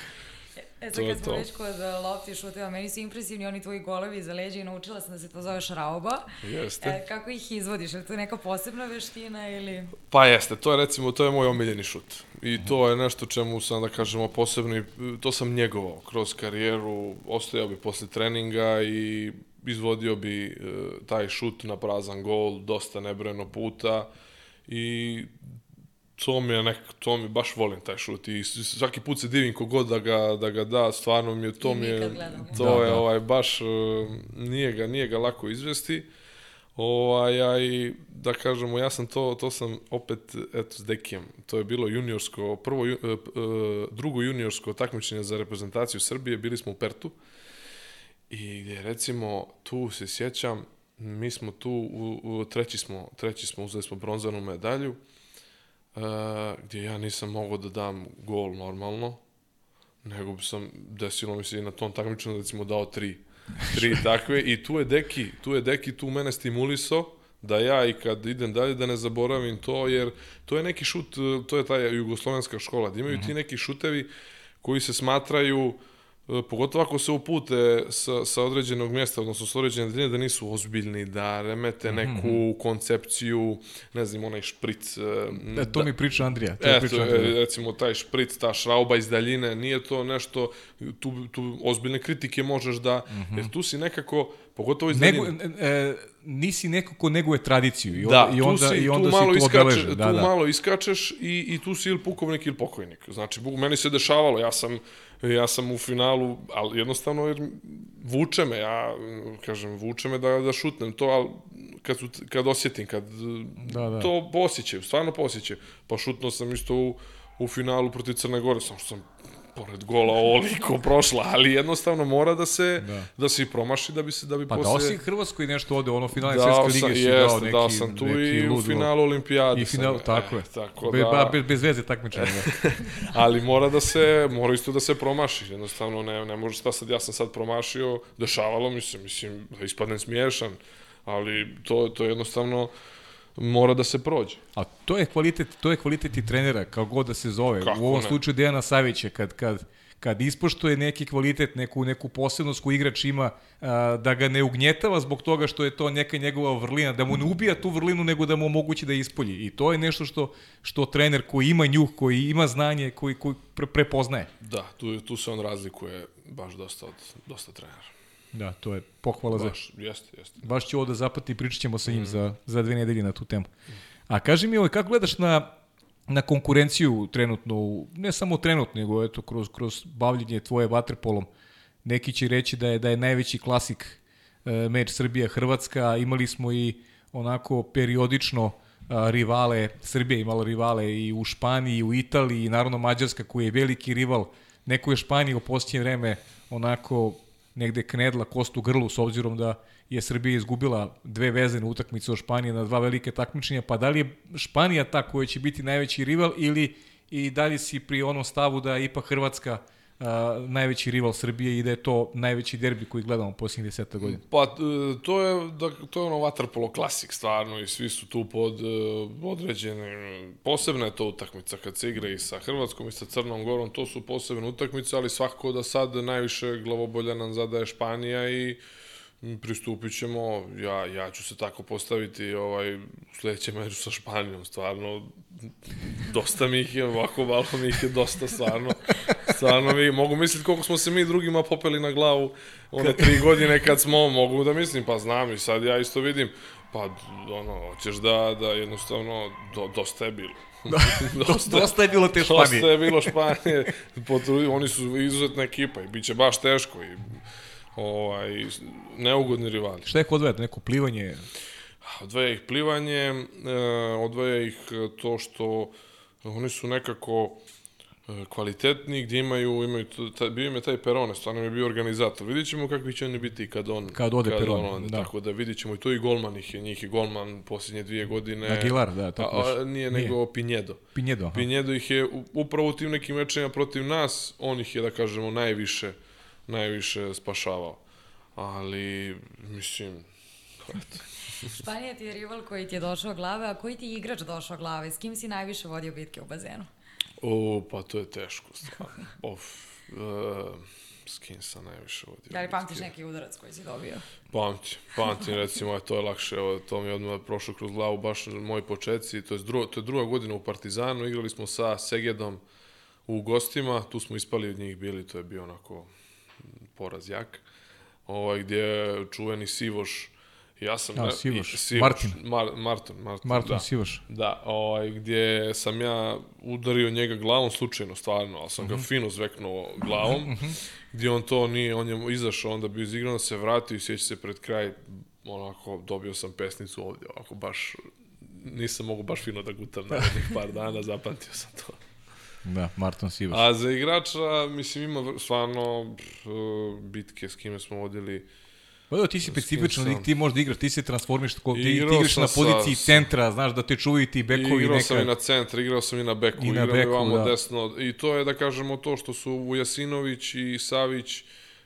E sad kad smo već kod uh, lopti šuteva, meni su impresivni oni tvoji golovi iza leđa i naučila sam da se to zove šrauba. jeste. E, kako ih izvodiš? Je li to neka posebna veština ili... Pa jeste, to je recimo, to je moj omiljeni šut. I to je nešto čemu sam, da kažemo, posebni, to sam njegovao kroz karijeru, ostajao bi posle treninga i izvodio bi e, taj šut na prazan gol dosta nebrojeno puta i to mi je nek, to mi baš volim taj šut i svaki put se divim kogod da ga, da ga da, stvarno mi je, to mi je, to Da, je da. ovaj baš, e, nije ga, nije ga lako izvesti. Ovaj, a i da kažemo, ja sam to, to sam opet, eto, s Dekijem, to je bilo juniorsko, prvo, e, e, drugo juniorsko takmičenje za reprezentaciju Srbije, bili smo u Pertu i gdje recimo, tu se sjećam, mi smo tu, u, u, treći, smo, treći smo, uzeli smo bronzanu medalju, e, gdje ja nisam mogao da dam gol normalno, nego bi sam, desilo mi se i na tom takmičenju da recimo dao tri, tri takve i tu je Deki, tu je Deki tu mene stimulisao da ja i kad idem dalje da ne zaboravim to, jer to je neki šut, to je ta jugoslovenska škola, da imaju ti neki šutevi koji se smatraju e, pogotovo ako se upute sa, sa određenog mjesta, odnosno sa određene daljine, da nisu ozbiljni, da remete neku koncepciju, ne znam, onaj špric. e, E, to da- mi priča Andrija. To Eto, priča e, Andrija. recimo taj špric, ta šrauba iz daljine, nije to nešto, tu, tu ozbiljne kritike možeš da, jer tu si nekako, pogotovo iz Nego, e, nisi neko ko neguje tradiciju i Da, onda, i onda, si, i onda tu malo si tu iskače. Da, tu da. malo iskačeš i, i tu si ili pukovnik ili pokojnik. Znači, bu- meni se dešavalo, ja sam, ja sam u finalu, ali jednostavno jer vuče me, ja kažem, vuče me da, da šutnem to, ali kad, su, kad osjetim, kad Da, da. to posjećaju, stvarno posjećaju. Pa šutno sam isto u, u finalu protiv Crne Gore, samo što sam pored gola ovoliko prošla, ali jednostavno mora da se Da. da, se i promaši da bi se da bi Pa posle dao si Hrvatskoj nešto ovde, ono finale dao Svjetske sam, lige jeste, dao neki, dao sam tu i u finalu olimpijade. I final, sam, tako e, je. Tako Be, da, bez, bez veze takmičenja. da. ali mora da se, mora isto da se promaši, jednostavno ne, ne može šta sad, ja sam sad promašio, dešavalo mi se, mislim, da ispadnem smiješan, ali to, to je jednostavno, mora da se prođe. A to je kvalitet, to je kvalitet i trenera, kao god da se zove. Kako u ovom ne? slučaju Dejana Savića, kad, kad, kad ispoštuje neki kvalitet, neku, neku posebnost koju igrač ima, a, da ga ne ugnjetava zbog toga što je to neka njegova vrlina, da mu ne ubija tu vrlinu, nego da mu omogući da ispolji. I to je nešto što, što trener koji ima njuh, koji ima znanje, koji, koji pre, prepoznaje. Da, tu, tu se on razlikuje baš dosta od dosta trenera. Da, to je pohvala za... Baš, jeste, jeste. Baš ću ovo da zapati i pričat ćemo sa njim mm. za, za dve nedelje na tu temu. A kaži mi, ovaj, kako gledaš na, na konkurenciju trenutno, ne samo trenutno, nego eto, kroz, kroz bavljenje tvoje vaterpolom, neki će reći da je, da je najveći klasik e, meč Srbija-Hrvatska, imali smo i onako periodično a, rivale, Srbija imala rivale i u Španiji, i u Italiji, i naravno Mađarska koji je veliki rival, neko je Španija u posljednje vreme onako negde knedla kost u grlu s obzirom da je Srbija izgubila dve vezane utakmice od Španije na dva velike takmičenja, pa da li je Španija ta koja će biti najveći rival ili i da li si pri onom stavu da je ipak Hrvatska najveći rival Srbije i da je to najveći derbi koji gledamo posljednjih deseta godina? Pa, e, to je, da, to je ono vaterpolo klasik stvarno i svi su tu pod e, određenim, posebna je to utakmica kad se igra i sa Hrvatskom i sa Crnom Gorom, to su posebne utakmice, ali svakako da sad najviše glavobolja nam zadaje Španija i pristupit ćemo, ja, ja ću se tako postaviti ovaj, u sledećem meču sa Španijom, stvarno, dosta mi ih je, ovako malo mi ih je dosta, stvarno. Stvarno mi, mogu misliti koliko smo se mi drugima popeli na glavu one tri godine kad smo, mogu da mislim, pa znam i sad ja isto vidim, pa ono, hoćeš da, da jednostavno, do, dosta je bilo. dosta, Dosta je bilo te Španije. Dosta je bilo Španije, potrudi, oni su izuzetna ekipa i bit će baš teško i ovaj, neugodni rivali. Šta je kod odvaja? Neko plivanje? Odvaja ih plivanje, e, odvaja ih to što oni su nekako kvalitetni, gdje imaju, imaju taj, bio im je taj Perone, stvarno mi je bio organizator. Vidjet ćemo kakvi će oni biti kad on... Kad ode Perone, on da. Tako da vidjet ćemo i to i golman ih je, njih je golman posljednje dvije godine. Aguilar, da, tako a, a, nije, nego Pinjedo. Pinjedo, aha. Pinjedo ih je upravo u tim nekim mečima protiv nas, on ih je, da kažemo, najviše, najviše spašavao. Ali, mislim, Španija ti je rival koji ti je došao glave, a koji ti je igrač došao glave? S kim si najviše vodio bitke u bazenu? O, pa to je teško, stvarno. Of, uh, s kim sam najviše vodio? Da li pamtiš neki udarac koji si dobio? Pamtim, pamtim, recimo, to je lakše, evo, to mi je odmah prošlo kroz glavu, baš moji početci, to je, druga, to je druga godina u Partizanu, igrali smo sa Segedom u gostima, tu smo ispali od njih bili, to je bio onako poraz jak, ovaj, gdje je čuveni Sivoš, ja sam... A, ne- Sivoš, Sivoš Martin. Mar, Martin, Martin, Martin da. Sivoš. Da, ovaj, gdje sam ja udario njega glavom slučajno, stvarno, ali sam ga fino zveknuo glavom, gdje on to nije, on je izašao, onda bio izigran, se vratio i sjeća se pred kraj, onako, dobio sam pesnicu ovdje, ovako baš, nisam mogu baš fino da gutam narednih par dana, zapamtio sam to. Da, Martin Sivaš. A za igrača, mislim, ima stvarno bitke s kime smo vodili, Pa da, ti si specifičan, sam? ti možeš da igraš, ti se transformiš, tako, ti, ti igraš na poziciji sa- centra, znaš da te čuvaju ti bekovi igrao sam i na centar, igrao sam i na beku, I na igrao beku, i vamo da. desno. I to je, da kažemo, to što su Vujasinović i Savić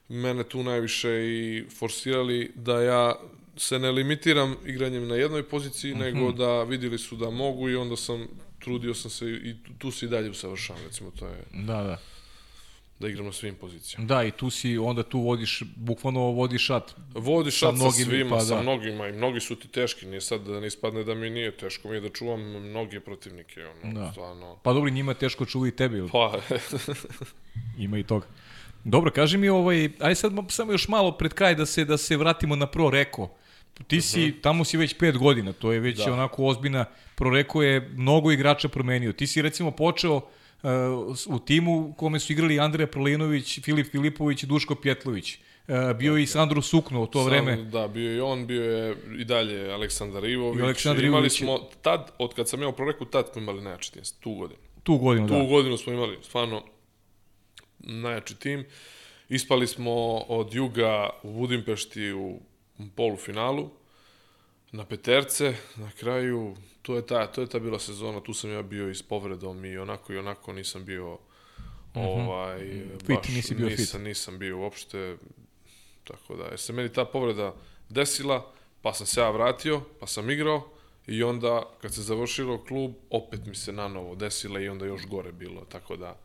mene tu najviše i forsirali da ja se ne limitiram igranjem na jednoj poziciji, Mhm. nego da vidjeli su da mogu i onda sam trudio sam se i tu, tu se i dalje usavršavam, recimo to je Da, da. Da igram na svim pozicijama. Da, i tu si, onda tu vodiš, bukvalno vodiš šat. Vodi Sa šat sa, mnogim, svima, pa sa da. mnogima i mnogi su ti teški, nije sad da ne ispadne da mi nije teško, mi je da čuvam mnoge protivnike, ono, Da. stvarno. Pa dobro, njima je teško čuva i tebi, ili? Pa, ima i toga. Dobro, kaži mi ovaj, aj sad mo- samo još malo pred kraj da se da se vratimo na Pro Reko. Ti si, tamo si već pet godina, to je već Da. onako ozbiljna, Pro Reko je mnogo igrača promenio. Ti si recimo počeo uh, u timu u kome su igrali Andreja Prolinović, Filip Filipović i Duško Pjetlović. Uh, bio je i Sandro Sukno u to Sam, vreme. Da, bio je i on, bio je i dalje Aleksandar Ivović. I Aleksandar imali Ivović. smo, tad, od kad sam ja u proreku, tad smo imali najjači tim, tu godinu. Tu godinu, Tu da. godinu smo imali stvarno najjači tim. Ispali smo od Juga u Budimpešti u polufinalu na peterce, na kraju to je ta to je ta bila sezona, tu sam ja bio i s povredom i onako i onako nisam bio ovaj Mhm. Fit, baš nisi bio fit. nisam, nisam bio uopšte tako da je se meni ta povreda desila, pa sam se ja vratio, pa sam igrao I onda, kad se završilo klub, opet mi se nanovo desilo i onda još gore bilo, tako da,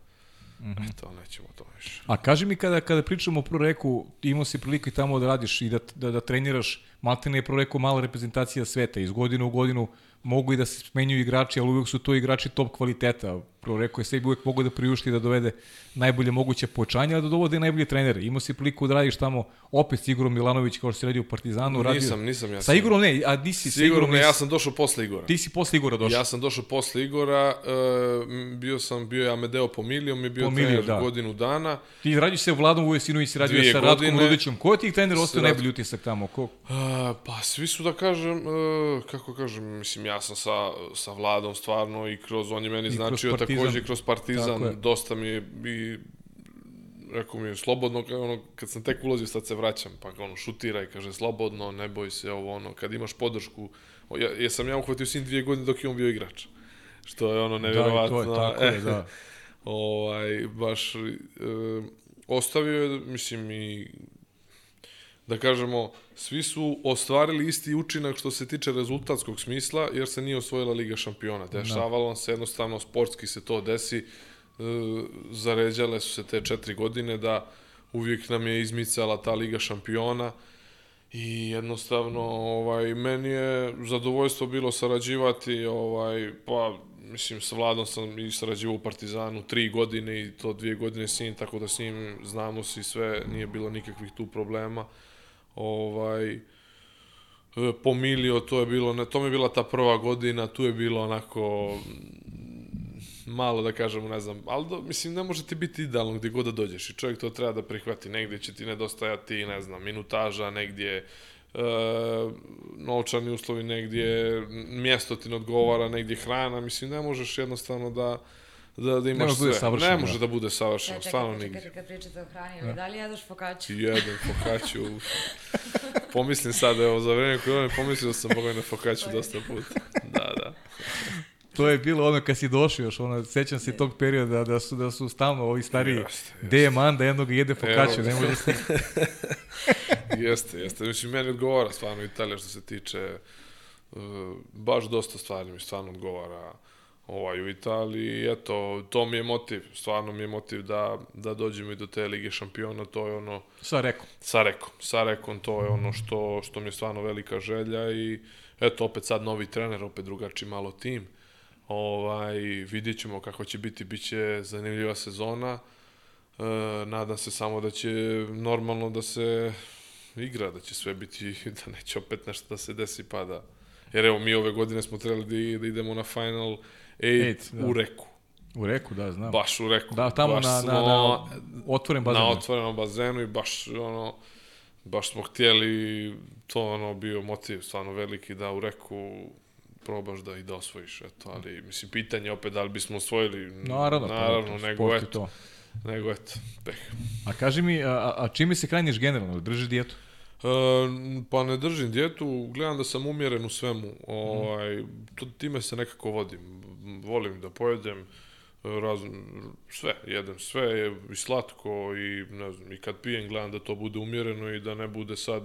mm -hmm. eto, nećemo to više. A kaži mi kada, kada pričamo o proreku, imao si priliku i tamo da radiš i da, da, da treniraš, Maltene je proreku mala reprezentacija sveta, iz godine u godinu mogu i da se smenjuju igrači, ali uvek su to igrači top kvaliteta. Pro rekao je sebi uvek mogu da priušti da dovede najbolje moguće pojačanje, a da dovode najbolje trenere. Imao si priliku da radiš tamo opet s Igorom Milanović kao što si radio u Partizanu. Radio... Nisam, nisam ja. Sa Igorom ne, a di si? Sa Igorom ne, ja sam došao posle Igora. Ti si posle Igora došao. Ja sam došao posle Igora, uh, bio sam, bio je Amedeo Pomilio, mi je bio Pomilio, trener da. godinu dana. Ti radiš se u Vladom Ujesinu i si radio Dvije sa Ratkom Rudićem. Ko je tih trener ostao Rad... najbolji utisak tamo? Ko? Uh, pa svi su da kažem, uh, kako kažem, mislim ja sam sa, sa Vladom stvarno i kroz, on je meni I značio takođe kroz Partizan, dosta mi je i rekao mi je slobodno, ono, kad sam tek ulazio, sad se vraćam, pa ono, šutira i kaže slobodno, ne boj se, ovo, ono, kad imaš podršku, ja, jesam ja uhvatio sin dvije godine dok je on bio igrač, što je ono nevjerovatno. Da, to je, tako je, da. ovaj, baš, e, ostavio je, mislim, i da kažemo, svi su ostvarili isti učinak što se tiče rezultatskog smisla, jer se nije osvojila Liga šampiona. Dešavalo da. se jednostavno, sportski se to desi, e, zaređale su se te četiri godine da uvijek nam je izmicala ta Liga šampiona i jednostavno ovaj meni je zadovoljstvo bilo sarađivati ovaj pa mislim sa Vladom sam i sarađivao u Partizanu tri godine i to dvije godine s njim tako da s njim znamo se sve nije bilo nikakvih tu problema ovaj, e, pomilio, to je bilo, ne, to mi je bila ta prva godina, tu je bilo onako malo da kažemo, ne znam, ali do, mislim ne može ti biti idealno gdje god da dođeš i čovjek to treba da prihvati, negdje će ti nedostajati, ne znam, minutaža, negdje e, novčani uslovi negdje, mjesto ti ne odgovara, negdje hrana, mislim ne možeš jednostavno da da, da imaš sve. Savršen, ne može da, da bude savršeno, čekaj, stvarno nigdje. Čekaj, kad pričate o hrani, da. da li jedeš fokaću? Jedem fokaću. Pomislim sad, evo, za vreme korone pomislio da sam mogao na fokaću dosta puta. Da, da. To je bilo ono kad si došao još, ono, sećam se tog perioda da su, da su stalno ovi stariji jeste, jeste. da jednog jede fokaću, ne može se... jeste, jeste. Mislim, meni odgovara stvarno Italija što se tiče uh, baš dosta stvari mi stvarno odgovara. Ovaj, u Italiji. Eto, to mi je motiv, stvarno mi je motiv da, da dođemo i do te Lige šampiona, to je ono... Sa Rekom. Sa Rekom. Sa Rekom, to je ono što, što mi je stvarno velika želja i eto, opet sad novi trener, opet drugačiji malo tim. Ovaj, vidjet ćemo kako će biti, bit će zanimljiva sezona. E, nadam se samo da će normalno da se igra, da će sve biti, da neće opet nešto da se desi pa da... Jer evo, mi ove godine smo trebali da, da idemo na final Eight, da. u reku. U reku, da, znam. Baš u reku. Da, tamo baš na, smo, na, na otvoren bazenu. Na otvorenom bazenu i baš, ono, baš smo htjeli, to ono bio motiv stvarno veliki da u reku probaš da i da osvojiš, eto, ali mislim pitanje opet da li bismo osvojili, naravno, pa, naravno, pa, nego eto, to. nego eto, peh. A kaži mi, a, a čime se hraniš generalno, držiš dijetu? E, pa ne držim dijetu, gledam da sam umjeren u svemu, ovaj, to, time se nekako vodim, volim da pojedem razno, sve, jedem sve i slatko i ne znam, i kad pijem gledam da to bude umjereno i da ne bude sad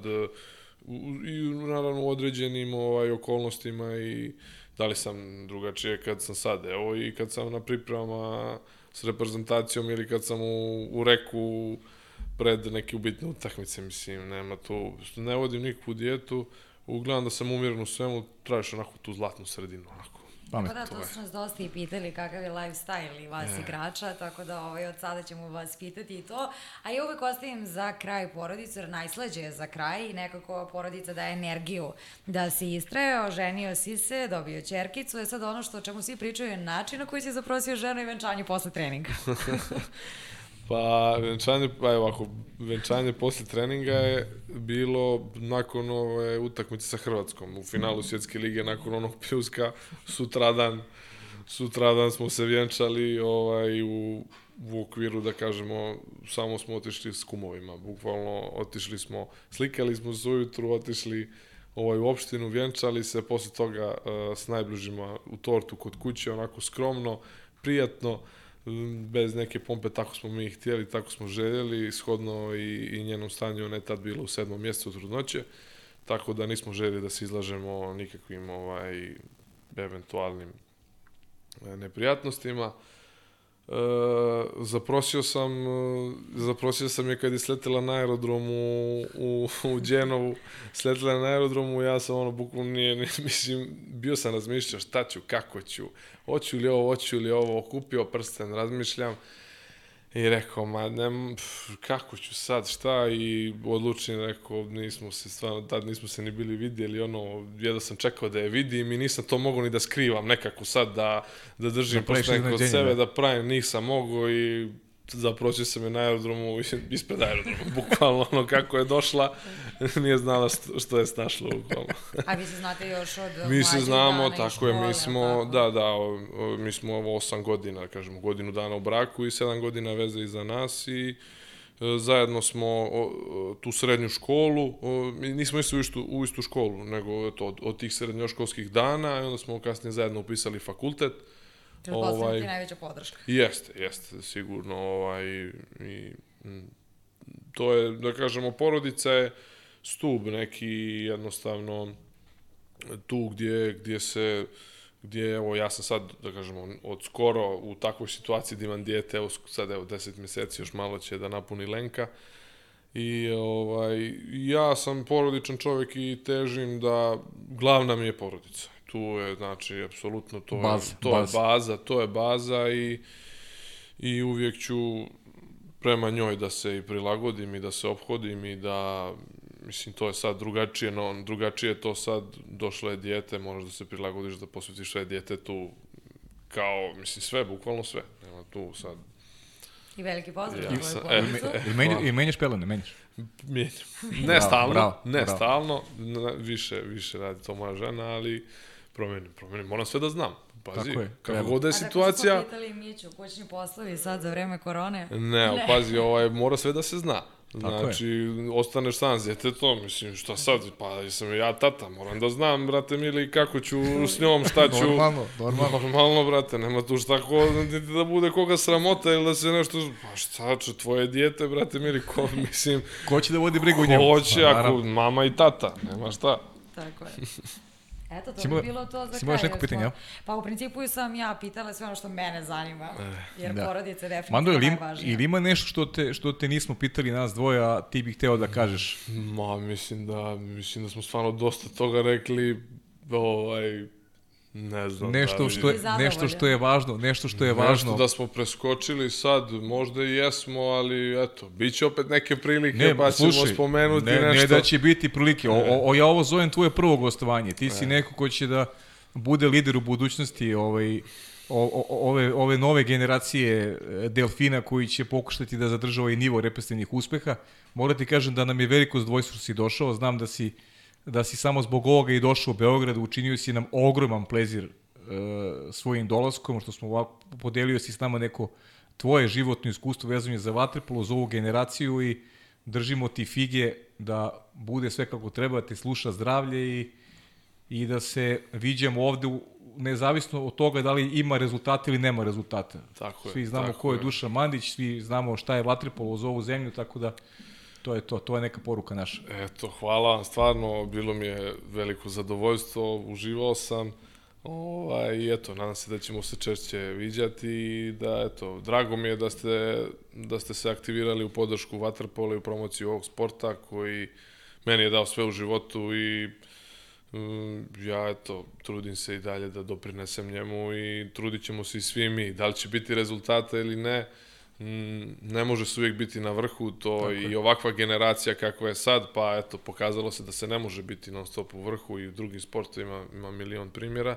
i naravno u određenim ovaj okolnostima i da li sam drugačije kad sam sad, evo i kad sam na pripremama s reprezentacijom ili kad sam u, u reku pred neke ubitne utakmice, mislim, nema tu, ne vodim nikakvu dijetu, uglavnom da sam umjeren u svemu, tražiš onako tu zlatnu sredinu, onako Pamet. Pa da, to su nas dosta i pitali kakav je lifestyle i vas e. igrača, tako da ovaj, od sada ćemo vas pitati i to. A ja uvek ostavim za kraj porodicu, jer najslađe je za kraj i nekako porodica daje energiju da se istraje, oženio si se, dobio čerkicu, je sad ono što o čemu svi pričaju je način na koji si zaprosio ženu i venčanje posle treninga. Pa, venčanje, pa evo ovako, venčanje posle treninga je bilo nakon ove utakmice sa Hrvatskom. U finalu Svjetske lige, nakon onog pljuska, sutradan, sutradan smo se vjenčali ovaj, u, u okviru, da kažemo, samo smo otišli s kumovima, bukvalno otišli smo, slikali smo se ujutru, otišli ovaj, u opštinu, vjenčali se, posle toga uh, s najbližima u tortu kod kuće, onako skromno, prijatno, bez neke pompe, tako smo mi htjeli, tako smo željeli, shodno i, i njenom stanju, ona je tad bila u sedmom mjesecu trudnoće, tako da nismo želi da se izlažemo nikakvim ovaj, eventualnim e, neprijatnostima. E, zaprosio sam e, zaprosio sam je kad je sletela na aerodromu u, u Đenovu. Sletela na aerodromu ja sam ono bukvalno nije, nije mislim bio sam razmišljao šta ću kako ću. Hoću li ovo hoću li ovo kupio prsten razmišljam I rekao, ma ne, pf, kako ću sad, šta, i odlučim, rekao, nismo se, stvarno, tad nismo se ni bili vidjeli, ono, jedno sam čekao da je vidim i nisam to mogao ni da skrivam nekako sad, da, da držim Da postojen kod sebe, da. da pravim, nisam mogao i zapročio sam je na aerodromu, ispred aerodroma, bukvalno ono kako je došla, nije znala što, što je snašlo, bukvalno. A vi se znate još od Mi se znamo, tako je, škole, mi jel smo, tako? da, da, o, o, mi smo ovo osam godina, kažemo, godinu dana u braku i sedam godina veze iza nas i e, zajedno smo o, o, tu srednju školu, o, mi nismo išli u istu, u istu školu, nego eto, od, od tih srednjoškolskih dana i onda smo kasnije zajedno upisali fakultet. Ovaj- ti najveća podrška. Jeste, jeste, sigurno, ovaj, i, to je, da kažemo, porodica je stub neki jednostavno tu gdje, gdje se gdje, evo, ja sam sad, da kažemo, od skoro u takvoj situaciji da imam dijete, evo, sad, evo, 10 mjeseci, još malo će da napuni Lenka, I ovaj, ja sam porodičan čovjek i težim da glavna mi je porodica. Tu je, znači, apsolutno to, Baza, je, to baza. je baza, to je baza i, i uvijek ću prema njoj da se i prilagodim i da se ophodim i da mislim to je sad drugačije, no drugačije je to sad došlo je dijete, moraš da se prilagodiš da posvetiš sve djetetu kao, mislim sve, bukvalno sve. Nema tu sad I veliki pozdrav Ja za sam- tvoju e, porodicu. Ili menja, i menjaš pelene, menjaš. Mijenjam. Ne Bravo, stalno, bravo, ne bravo. stalno, više, više radi to moja žena, ali promenim, promenim. Moram sve da znam. Pazi, Tako je, kako god da je A tako situacija, smo pitali Miću, kućni poslovi sad za vreme korone. ne, ali pazi, ovaj, mora sve da se zna. je. Znači, ostaneš sam s djetetom, mislim, šta sad, pa jesam ja tata, moram da znam, brate mili, kako ću s njom, šta ću... Normalno, normalno. Normalno, brate, nema tu šta ko, niti da bude koga sramota ili da se nešto... Pa šta će, tvoje dijete, brate mili, ko, mislim, Ko će da vodi brigu o njemu? hoće, Pa, ako mama i tata, nema šta. Tako je. Eto, to Si bi bilo to za kraj. neko jer pitanje, jel? Pa u principu sam ja pitala sve ono što mene zanima, jer da. porodica je Mando, definitivno ili, im- najvažnija. ili ima nešto što te, što te nismo pitali nas dvoje, a ti bih hteo da kažeš? Ma, mislim da, mislim da smo stvarno dosta toga rekli, ovaj, ne znam. da Nešto li- što je, nešto što je važno, nešto što je Nešto važno. da smo preskočili sad, možda i jesmo, ali eto, bit će opet neke prilike, Ne, pa ćemo slušaj, spomenuti ne, nešto. ne da će biti prilike. O, o, o, ja ovo zovem tvoje prvo gostovanje. Ti si neko ko će da bude lider u budućnosti ovaj, o, o, ove, ove nove generacije e, delfina koji će pokušati da zadrža ovaj nivo reprezentativnih uspeha. Moram ti kažem da nam je veliko zadovoljstvo što si došao. Znam da si, da si samo zbog ovoga i došao u Beograd. Učinio si nam ogroman plezir e, svojim dolaskom, što smo ovako, podelio si s nama neko tvoje životno iskustvo vezano za vaterpolo, za ovu generaciju i držimo ti fige da bude sve kako treba, da te sluša zdravlje i, i da se viđamo ovde u, nezavisno od toga da li ima rezultata ili nema rezultata. Tako je, Svi znamo tako ko je je. Dušan Mandić, svi znamo šta je vaterpolo za ovu zemlju, tako da to je to, to je neka poruka naša. Eto, hvala stvarno, bilo mi je veliko zadovoljstvo, uživao sam. Ovaj, i eto, nadam se da ćemo se češće viđati i da, eto, drago mi je da ste, da ste se aktivirali u podršku Waterpola i u promociju ovog sporta koji meni je dao sve u životu i mm, ja, eto, trudim se i dalje da doprinesem njemu i trudit ćemo se i svi mi. Da li će biti rezultata ili ne, ne može se uvijek biti na vrhu, to i ovakva generacija kakva je sad, pa eto, pokazalo se da se ne može biti non stop u vrhu i u drugim sportovima ima milion primjera.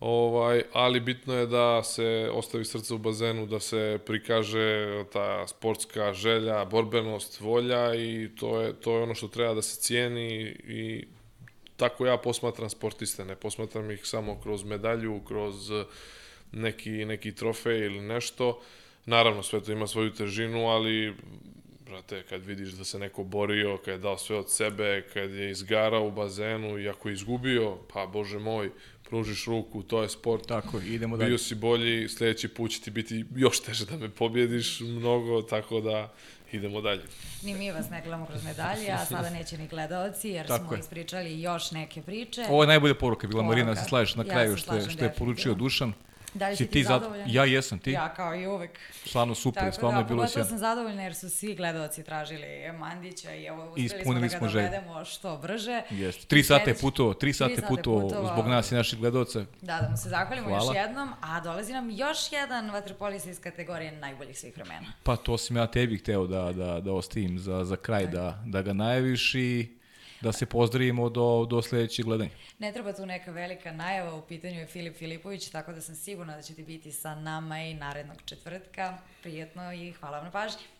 Ovaj, ali bitno je da se ostavi srce u bazenu, da se prikaže ta sportska želja, borbenost, volja i to je, to je ono što treba da se cijeni i tako ja posmatram sportiste, ne posmatram ih samo kroz medalju, kroz neki, neki trofej ili nešto. Naravno, sve to ima svoju težinu, ali brate, kad vidiš da se neko borio, kad je dao sve od sebe, kad je izgarao u bazenu i ako je izgubio, pa bože moj, pružiš ruku, to je sport. Tako, idemo dalje. Bio si bolji, sledeći put će ti biti još teže da me pobjediš mnogo, tako da idemo dalje. Ni mi vas ne gledamo kroz medalje, a sada neće ni gledaoci, jer Tako smo je. ispričali još neke priče. Ovo je najbolja poruka bila Poruka. Marina, se slažeš na Ja kraju što je, što je poručio. Dušan. Da li Si ti zad- zadovoljan? Ja jesam, ti? Ja kao i uvek. Stvarno super, Tako stvarno da, je bilo sjajno. sam zadovoljna jer su svi gledaoci tražili Mandića i evo uspeli smo da ga smo želju. dovedemo što brže. Jeste. Tri sata je putovao, tri sata je putovao putovao. zbog nas i naših gledalca. Da, da mu se zahvalimo Hvala. još jednom, a dolazi nam još jedan vaterpolista iz kategorije najboljih svih vremena. Pa to sam ja tebi hteo da, da, da ostavim za, za kraj, da, da ga najaviš i da se pozdravimo do, do sledećeg gledanja. Ne treba tu neka velika najava, u pitanju je Filip Filipović, tako da sam sigurna da ćete biti sa nama i narednog četvrtka. Prijetno i hvala vam na pažnji.